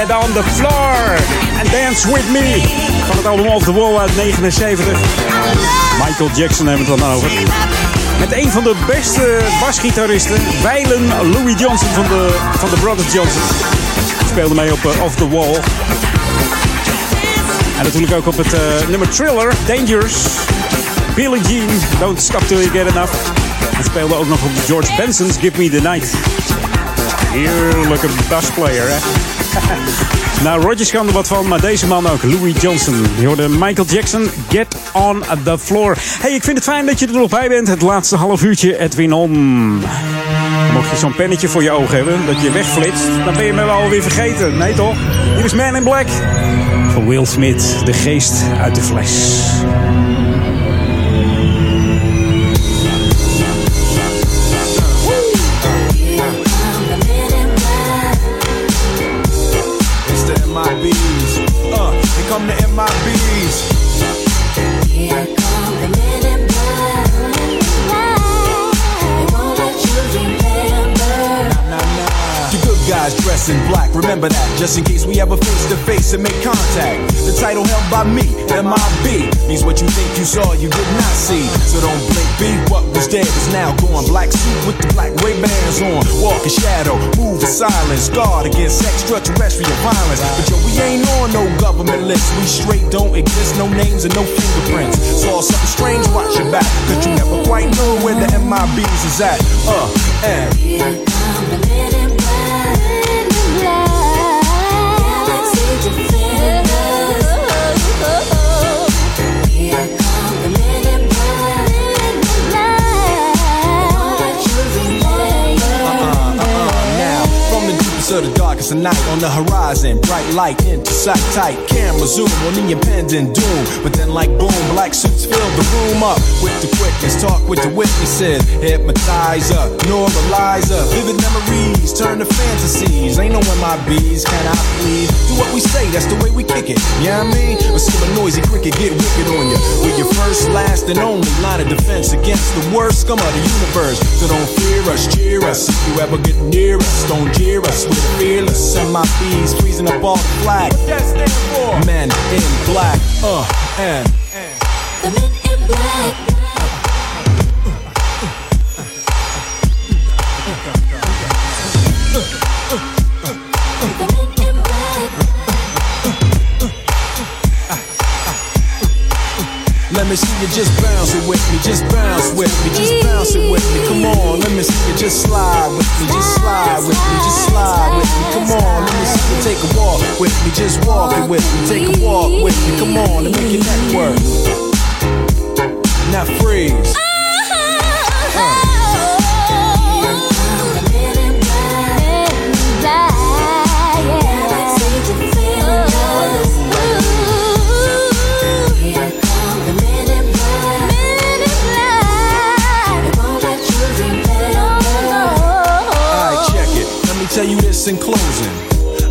Get on the floor and dance with me. Van het album Off the Wall uit 79. Michael Jackson hebben we het dan over. Met een van de beste basgitaristen, Weilen Louis Johnson van de, van de Brothers Johnson. Speelde mee op eh, Off the Wall. En natuurlijk ook op het eh, nummer Thriller, Dangerous. Billie Jean, Don't Stop Till You Get Enough. En speelde ook nog op George Benson's Give Me The Night. Heerlijke bassplayer, hè? [laughs] nou, Rogers kan er wat van, maar deze man ook, Louis Johnson. Je hoorde Michael Jackson, Get On The Floor. hey, ik vind het fijn dat je er nog bij bent. Het laatste half uurtje, Edwin On. Mocht je zo'n pennetje voor je ogen hebben, dat je wegflitst, dan ben je me wel weer vergeten. Nee toch? Hier is Man in Black. Van Will Smith, de geest uit de fles. In black, remember that, just in case we ever face to face and make contact. The title held by me, MIB, means what you think you saw, you did not see. So don't blink, be what was dead is now gone. Black suit with the black Ray Bans on, walk in shadow, move in silence, guard against extraterrestrial violence. But yo, we ain't on no government list, we straight don't exist, no names and no fingerprints. Saw something strange, watch your back, cause you never quite know where the MIBs is at. Uh, and. Of the night on the horizon bright light into sight tight. Camera zoom on the impending doom. But then like boom black suits fill the room up with the quickness. Talk with the witnesses hypnotizer normalizer vivid memories turn to fantasies. Ain't no my bees can I please? Do what we say that's the way we kick it. Yeah you know I mean? Or see a noisy cricket get wicked on you with your first last and only line of defense against the worst scum of the universe. So don't fear us cheer us. If you ever get near us don't jeer us. We're fearless and my bees freezing up all the flag what that men in black uh and. The men in black see you just bounce it with me, just bounce with me, just bounce it with me. Come on, let me see you just slide with me, just slide with me, just slide with me. Come on, let me see you take a walk with me, just walk it with me, take a walk with me. Come on, and make your neck work. Now freeze. In closing.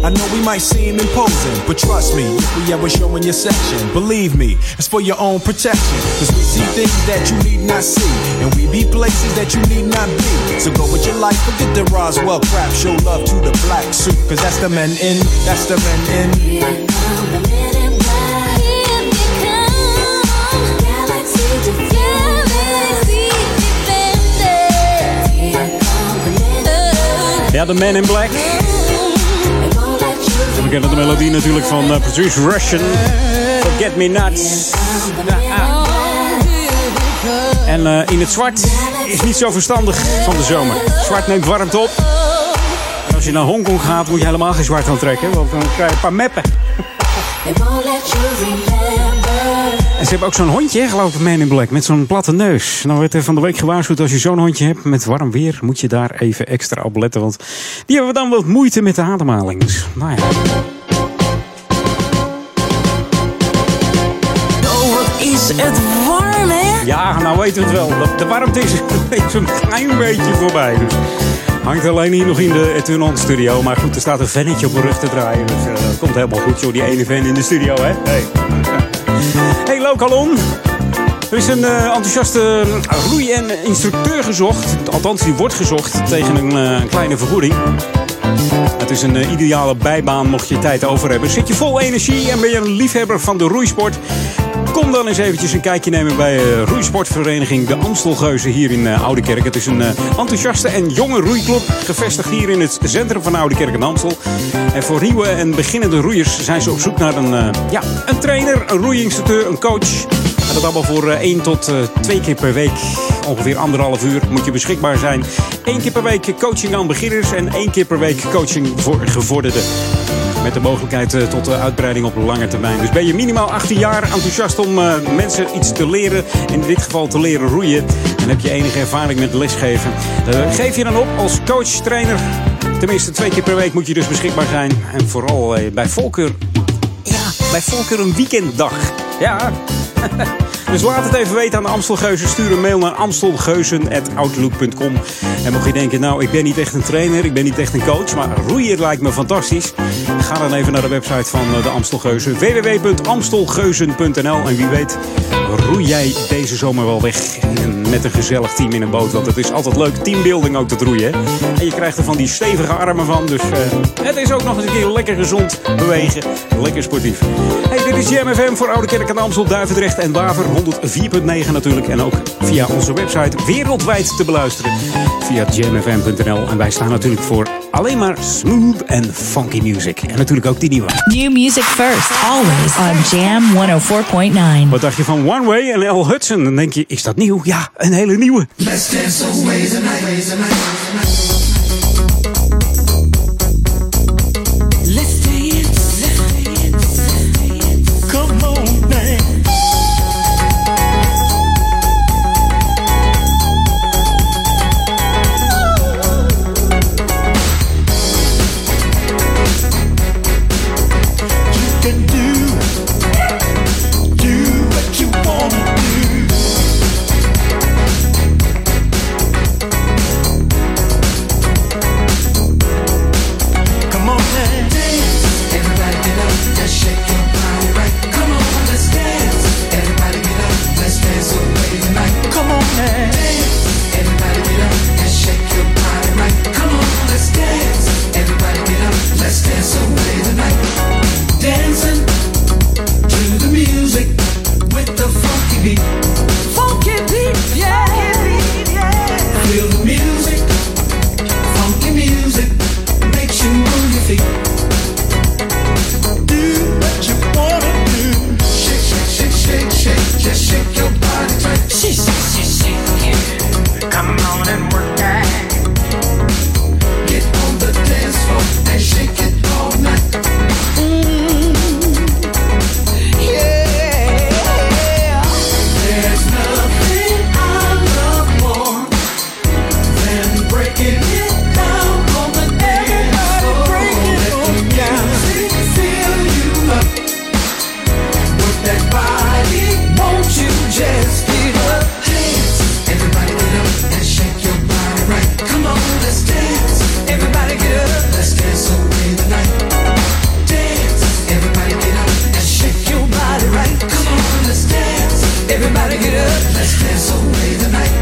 I know we might seem imposing, but trust me, if we ever show in your section, believe me, it's for your own protection. Cause we see things that you need not see, and we be places that you need not be. So go with your life, forget the Roswell crap, show love to the black suit, cause that's the men in, that's the men in. Ja, de Man in Black. We kennen de melodie natuurlijk van uh, Produce Russian. Forget Me Nuts. En eh, in het zwart is niet zo verstandig van de zomer. Zwart neemt warmte op. Als je naar Hongkong gaat, moet je helemaal geen zwart aantrekken. Want dan krijg je een paar meppen. En ze hebben ook zo'n hondje, geloof ik, Man in Black, met zo'n platte neus. Nou werd er van de week gewaarschuwd, als je zo'n hondje hebt met warm weer, moet je daar even extra op letten. Want die hebben dan wat moeite met de ademhaling. Dus, nou ja. Oh, wat is het warm, hè? Ja, nou weten we het wel. De, de warmte is, [laughs] is een klein beetje voorbij. Dus hangt alleen hier nog in de Etunon studio. Maar goed, er staat een vennetje op mijn rug te draaien. Dus eh, dat komt helemaal goed, joh. Die ene fan in de studio, hè? Hey, hey Lokalon. Er is een eh, enthousiaste uh, roei- en instructeur gezocht. Althans, die wordt gezocht tegen een, eh, kleine vergoeding. het is een eh, ideale bijbaan mocht je tijd over hebben. Zit je vol energie en ben je een liefhebber van de roeisport? Kom dan eens eventjes een kijkje nemen bij eh, roeisportvereniging De Amstelgeuzen hier in uh, Oudekerk. Het is een uh, enthousiaste en jonge roeiclub, gevestigd hier in het centrum van Oudekerk en Amstel. En voor nieuwe en beginnende roeiers zijn ze op zoek naar een, ja, een trainer, een roeiinstructeur, een coach. En dat allemaal voor één tot twee keer per week. Ongeveer anderhalf uur moet je beschikbaar zijn. Eén keer per week coaching aan beginners en één keer per week coaching voor gevorderden. Met de mogelijkheid uh, tot uh, uitbreiding op lange termijn. Dus ben je minimaal 18 jaar enthousiast om uh, mensen iets te leren. In dit geval te leren roeien. En heb je enige ervaring met lesgeven. geef je dan op als coach, trainer. Tenminste, twee keer per week moet je dus beschikbaar zijn. En vooral bij voorkeur. Ja, bij voorkeur een weekenddag. Ja. [laughs] Dus laat het even weten aan de Amstelgeuzen. Stuur een mail naar amstelgeuzen.outlook.com. En mocht je denken, nou, ik ben niet echt een trainer, ik ben niet echt een coach, maar roeien lijkt me fantastisch. Ga dan even naar de website van de Amstelgeuzen. www.amstelgeuzen.nl En wie weet roei jij deze zomer wel weg met een gezellig team in een boot. Want het is altijd leuk teambuilding ook te roeien. En je krijgt er van die stevige armen van. Dus uh, het is ook nog eens een keer lekker gezond bewegen. Lekker sportief. Hey, dit is Jam FM voor Oude Kerk en Amstel, Duivendrecht en Waver. 104.9 natuurlijk. En ook via onze website wereldwijd te beluisteren. Via jamfm.nl. En wij staan natuurlijk voor alleen maar smooth en funky music. En natuurlijk ook die nieuwe. New music first, always on Jam 104.9. Wat dacht je van One Way en L. Hudson? Dan denk je, is dat nieuw? Ja, een hele nieuwe. Let's dance away the night. Let's dance away the night.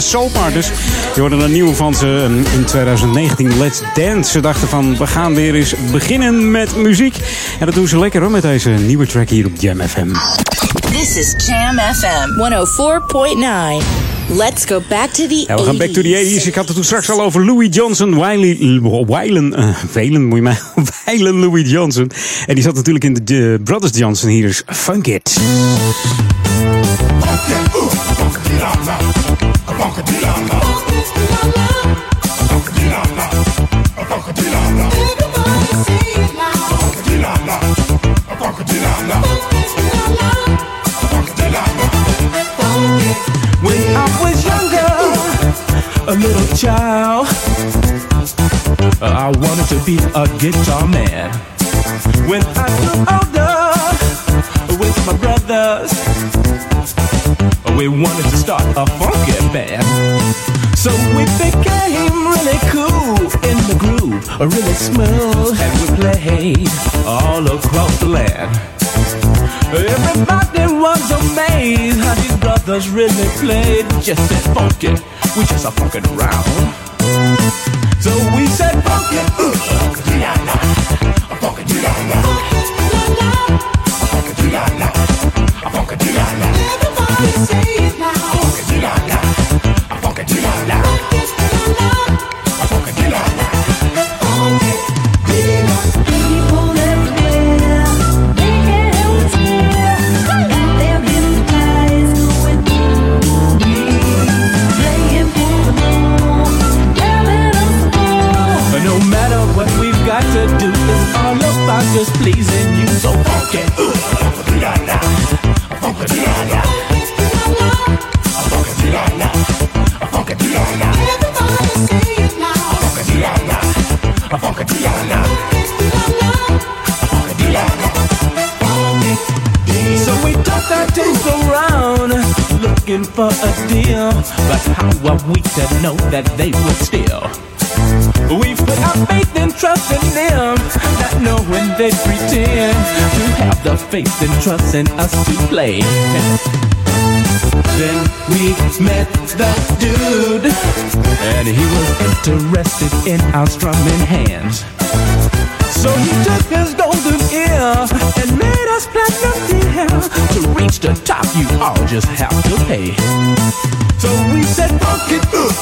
De Soul Partners. Je hoorde een nieuwe van ze eh, in 2019, Let's Dance. Ze dachten van, we gaan weer eens beginnen met muziek. En dat doen ze lekker hoor, met deze nieuwe track hier op Jam FM. This is Jam FM 104.9. Let's go back to the Ja, we gaan back to the 80s. Ik had het toen straks al over Louis Johnson. Wiley, Weilen, eh, Velen, moet je mij. [laughs] Weilen Louis Johnson. En die zat natuurlijk in de eh, Brothers Johnson. Hier is Funk It. Child, uh, I wanted to be a guitar man. When I grew older, with my brothers, we wanted to start a funky band. So we became really cool in the groove, really smooth, and we played all across the land. Everybody was amazed how these brothers really played just that funky. We just a funkin' around. So we said funky, uh, funky-dee-la-la, funky-dee-la-la, funky-dee-la-la, funky-dee-la-la. Everybody say it now. For a deal, but how are we to know that they would steal? We put our faith and trust in them, not knowing they pretend to have the faith and trust in us to play. Then we met the dude, and he was interested in our strumming hands. So he took his and made us platinum deal. To reach the top, you all just have to pay. So we said, funk it, uh,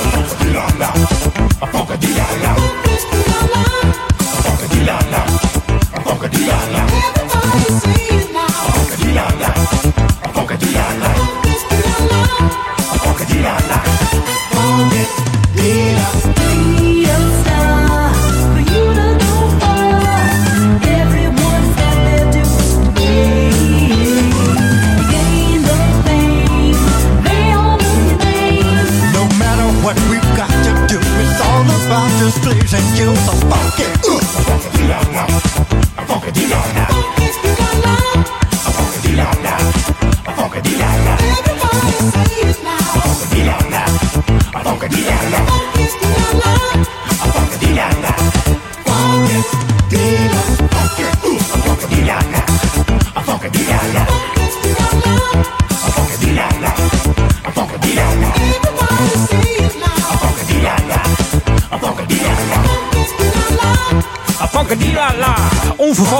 funk-a-dee-la-la,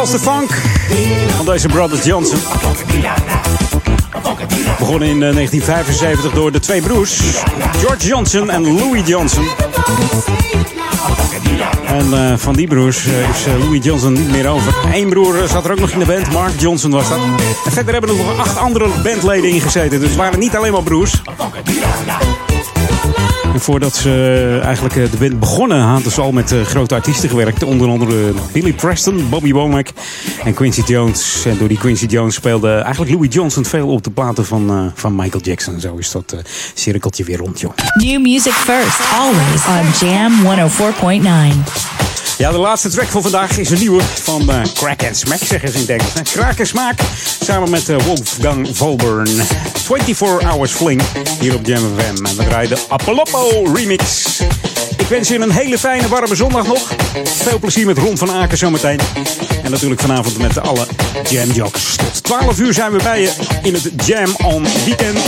onvervalste funk van deze Brothers Johnson. Begonnen in eh, 1975 door de twee broers, George Johnson en Louis Johnson. En eh, van die broers eh, is eh, Louis Johnson niet meer over. Eén broer eh, zat er ook nog in de band, Mark Johnson was dat. En verder hebben er nog acht andere bandleden ingezeten, dus het waren niet alleen maar broers. Voordat ze eh, eigenlijk eh, de band begonnen, hadden ze al met eh, grote artiesten gewerkt. Onder andere Billy Preston, Bobby Womack en Quincy Jones. En door die Quincy Jones speelde eigenlijk Louis Johnson veel op de platen van, van Michael Jackson. Zo is dat cirkeltje weer rond, joh. New music first, always on Jam 104.9. Ja, de laatste track voor vandaag is een nieuwe van eh Crack and Smack, zeggen ze in het Engels. Crack en Smaak, samen met eh, Wolfgang Volburn. 24 Hours Fling, hier op Jam FM. En we draaien de Apoloppo remix. Ik wens je een hele fijne, warme zondag nog. Veel plezier met Ron van Aken zometeen. En natuurlijk vanavond met alle Jam Jocks. Tot 12 uur zijn we bij je in het Jam on Weekend.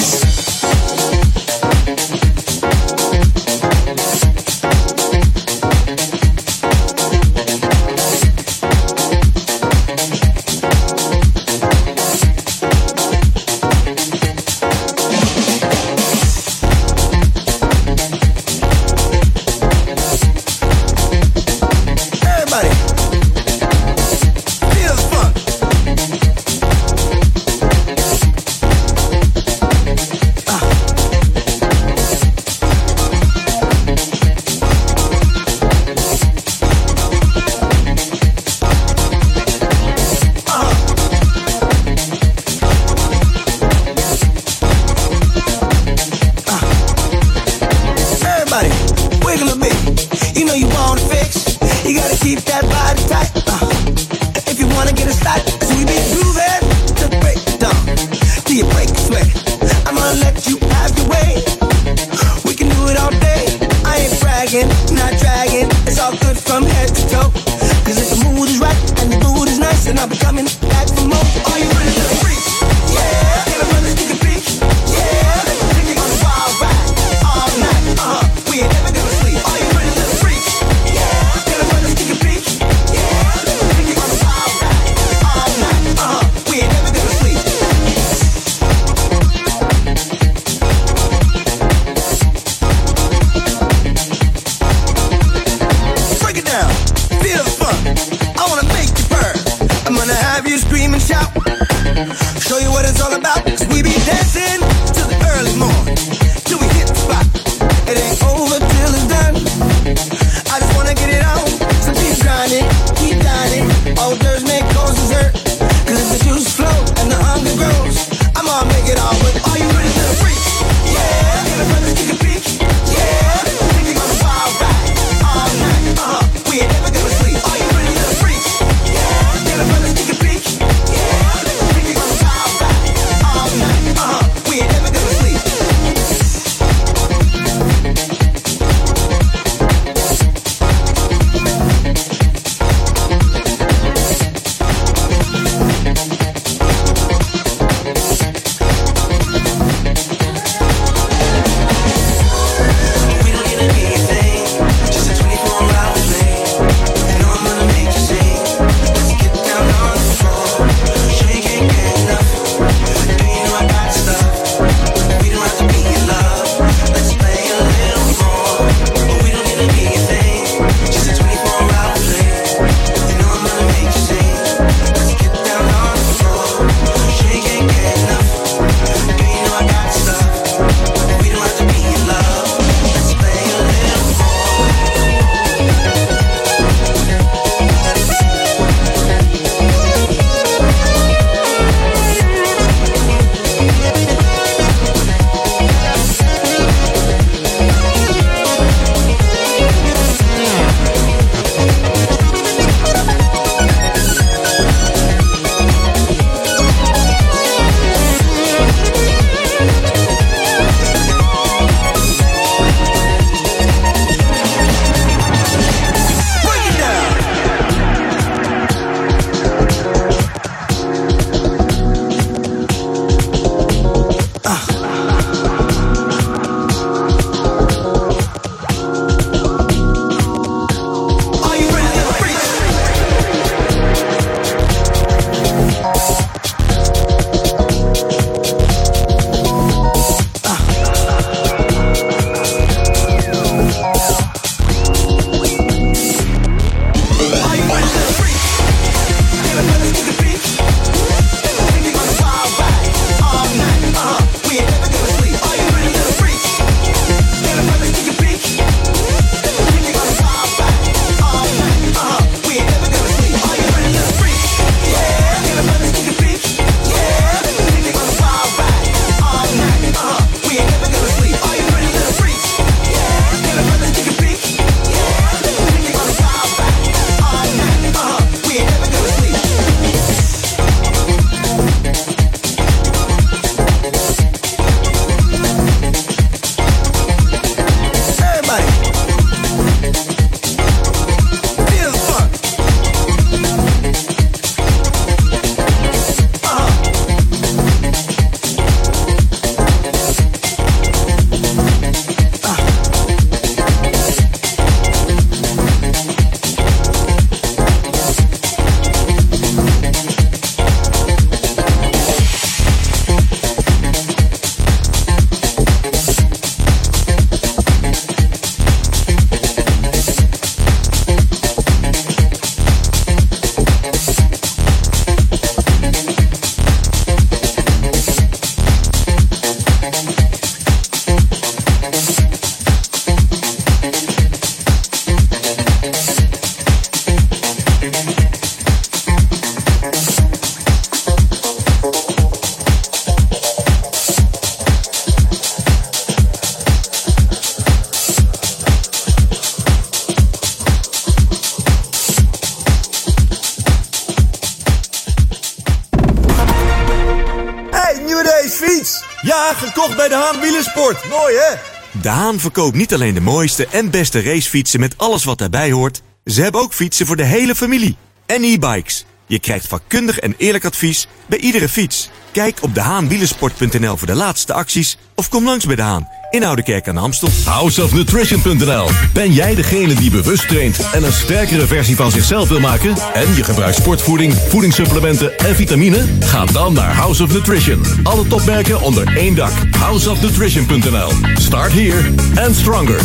Haan verkoopt niet alleen de mooiste en beste racefietsen met alles wat daarbij hoort. Ze hebben ook fietsen voor de hele familie. En e-bikes. Je krijgt vakkundig en eerlijk advies bij iedere fiets. Kijk op dehaanwielersport.nl voor de laatste acties of kom langs bij De Haan in Oudekerk aan de Amstel. Houseofnutrition.nl Ben jij degene die bewust traint en een sterkere versie van zichzelf wil maken? En je gebruikt sportvoeding, voedingssupplementen en vitamine? Ga dan naar House of Nutrition. Alle topmerken onder één dak. Houseofnutrition.nl Start here and stronger.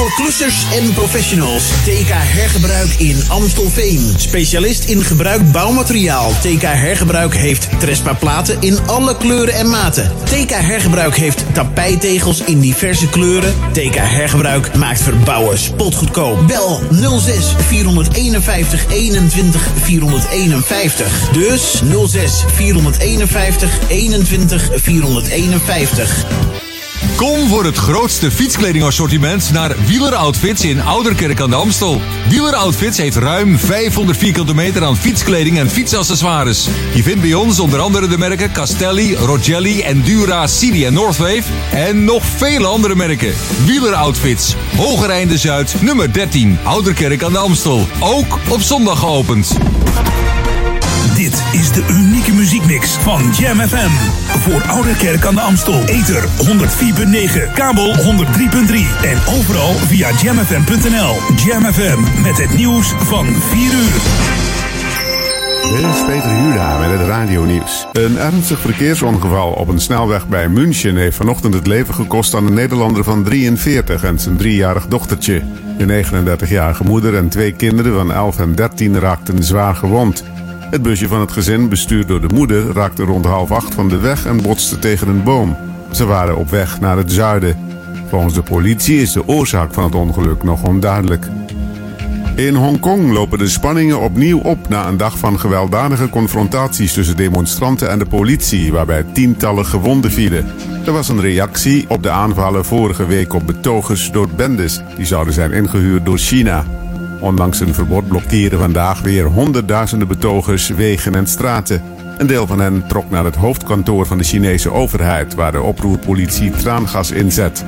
Voor en professionals. TK Hergebruik in Amstelveen. Specialist in gebruik bouwmateriaal. TK Hergebruik heeft Trespa platen in alle kleuren en maten. TK Hergebruik heeft tapijtegels in diverse kleuren. TK Hergebruik maakt verbouwen spotgoedkoop. Bel 06 451 21 451. Dus 06 451 21 451. Kom voor het grootste fietskledingassortiment naar Wieler Outfits in Ouderkerk aan de Amstel. Wieler Outfits heeft ruim 500 vierkante meter aan fietskleding en fietsaccessoires. Je vindt bij ons onder andere de merken Castelli, Rogelli, Endura, Cidi en Northwave. En nog vele andere merken. Wieler Outfits, Hogereinde Zuid, nummer 13, Ouderkerk aan de Amstel. Ook op zondag geopend. Dit is de unieke muziekmix van Jam FM. Voor Oude Kerk aan de Amstel. Ether 104.9, kabel 103.3 en overal via jamfm.nl. Jam FM met het nieuws van 4 uur. Dit is Peter Juda met het radionieuws. Een ernstig verkeersongeval op een snelweg bij München heeft vanochtend het leven gekost aan een Nederlander van 43 en zijn driejarig dochtertje. De 39-jarige moeder en twee kinderen van 11 en 13 raakten zwaar gewond. Het busje van het gezin, bestuurd door de moeder, raakte rond half acht van de weg en botste tegen een boom. Ze waren op weg naar het zuiden. Volgens de politie is de oorzaak van het ongeluk nog onduidelijk. In Hongkong lopen de spanningen opnieuw op na een dag van gewelddadige confrontaties tussen demonstranten en de politie, waarbij tientallen gewonden vielen. Er was een reactie op de aanvallen vorige week op betogers door bendes die zouden zijn ingehuurd door China. Ondanks een verbod blokkeren vandaag weer honderdduizenden betogers wegen en straten. Een deel van hen trok naar het hoofdkantoor van de Chinese overheid, waar de oproerpolitie traangas inzet.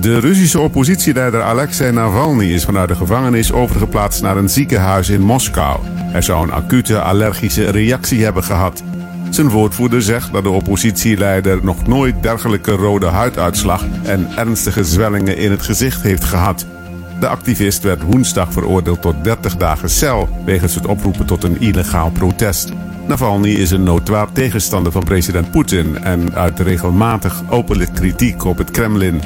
De Russische oppositieleider Alexei Navalny is vanuit de gevangenis overgeplaatst naar een ziekenhuis in Moskou. Hij zou een acute allergische reactie hebben gehad. Zijn woordvoerder zegt dat de oppositieleider nog nooit dergelijke rode huiduitslag en ernstige zwellingen in het gezicht heeft gehad. De activist werd woensdag veroordeeld tot 30 dagen cel wegens het oproepen tot een illegaal protest. Navalny is een notoir tegenstander van president Poetin en uit regelmatig openlijk kritiek op het Kremlin.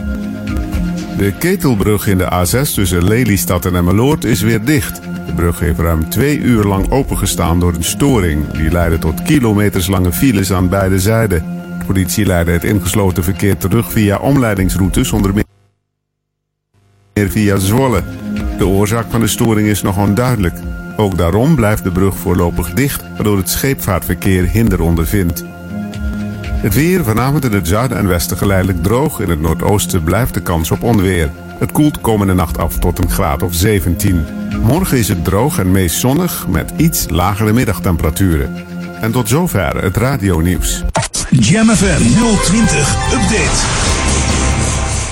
De ketelbrug in de A6 tussen Lelystad en Emmeloord is weer dicht. De brug heeft ruim twee uur lang opengestaan door een storing. Die leidde tot kilometerslange files aan beide zijden. De politie leidde het ingesloten verkeer terug via omleidingsroutes onder meer via Zwolle. De oorzaak van de storing is nog onduidelijk. Ook daarom blijft de brug voorlopig dicht, waardoor het scheepvaartverkeer hinder ondervindt. Het weer vanavond in het zuiden en westen geleidelijk droog. In het noordoosten blijft de kans op onweer. Het koelt komende nacht af tot een graad of 17. Morgen is het droog en meest zonnig met iets lagere middagtemperaturen. En tot zover het radionieuws. Jam FM 020 Update.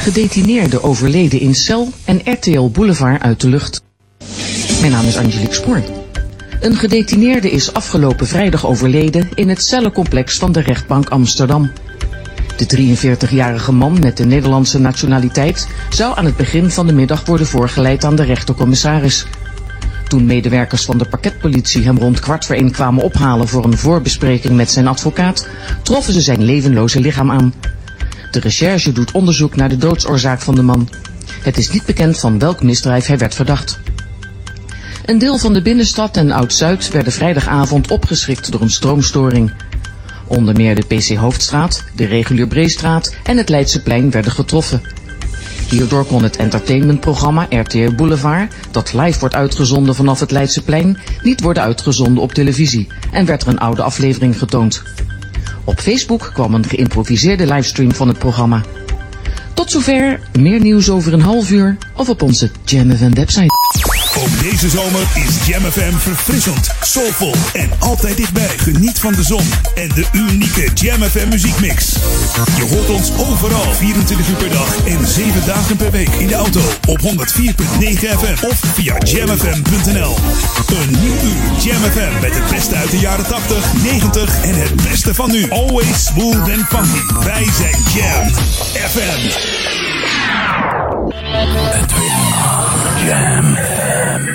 Gedetineerde overleden in cel en RTL Boulevard uit de lucht. Mijn naam is Angelique Spoor. Een gedetineerde is afgelopen vrijdag overleden in het cellencomplex van de rechtbank Amsterdam. De 43-jarige man met de Nederlandse nationaliteit zou aan het begin van de middag worden voorgeleid aan de rechtercommissaris. Toen medewerkers van de parketpolitie hem rond kwart voor één kwamen ophalen voor een voorbespreking met zijn advocaat, troffen ze zijn levenloze lichaam aan. De recherche doet onderzoek naar de doodsoorzaak van de man. Het is niet bekend van welk misdrijf hij werd verdacht. Een deel van de binnenstad en Oud-Zuid werden vrijdagavond opgeschrikt door een stroomstoring. Onder meer de PC Hoofdstraat, de Regulier Breestraat en het Leidseplein werden getroffen. Hierdoor kon het entertainmentprogramma RTL Boulevard, dat live wordt uitgezonden vanaf het Leidseplein, niet worden uitgezonden op televisie en werd er een oude aflevering getoond. Op Facebook kwam een geïmproviseerde livestream van het programma. Tot zover, meer nieuws over een half uur of op onze Jam FM website. Deze zomer is Jam FM verfrissend, soulvol en altijd dichtbij. Geniet van de zon en de unieke Jam FM muziekmix. Je hoort ons overal 24 uur per dag en 7 dagen per week in de auto op 104.9 FM of via jamfm.nl. Een nieuw uur Jam FM met het beste uit de jaren 80, 90 en het beste van nu. Always smooth and funky. Wij zijn Jam FM. Jam FM.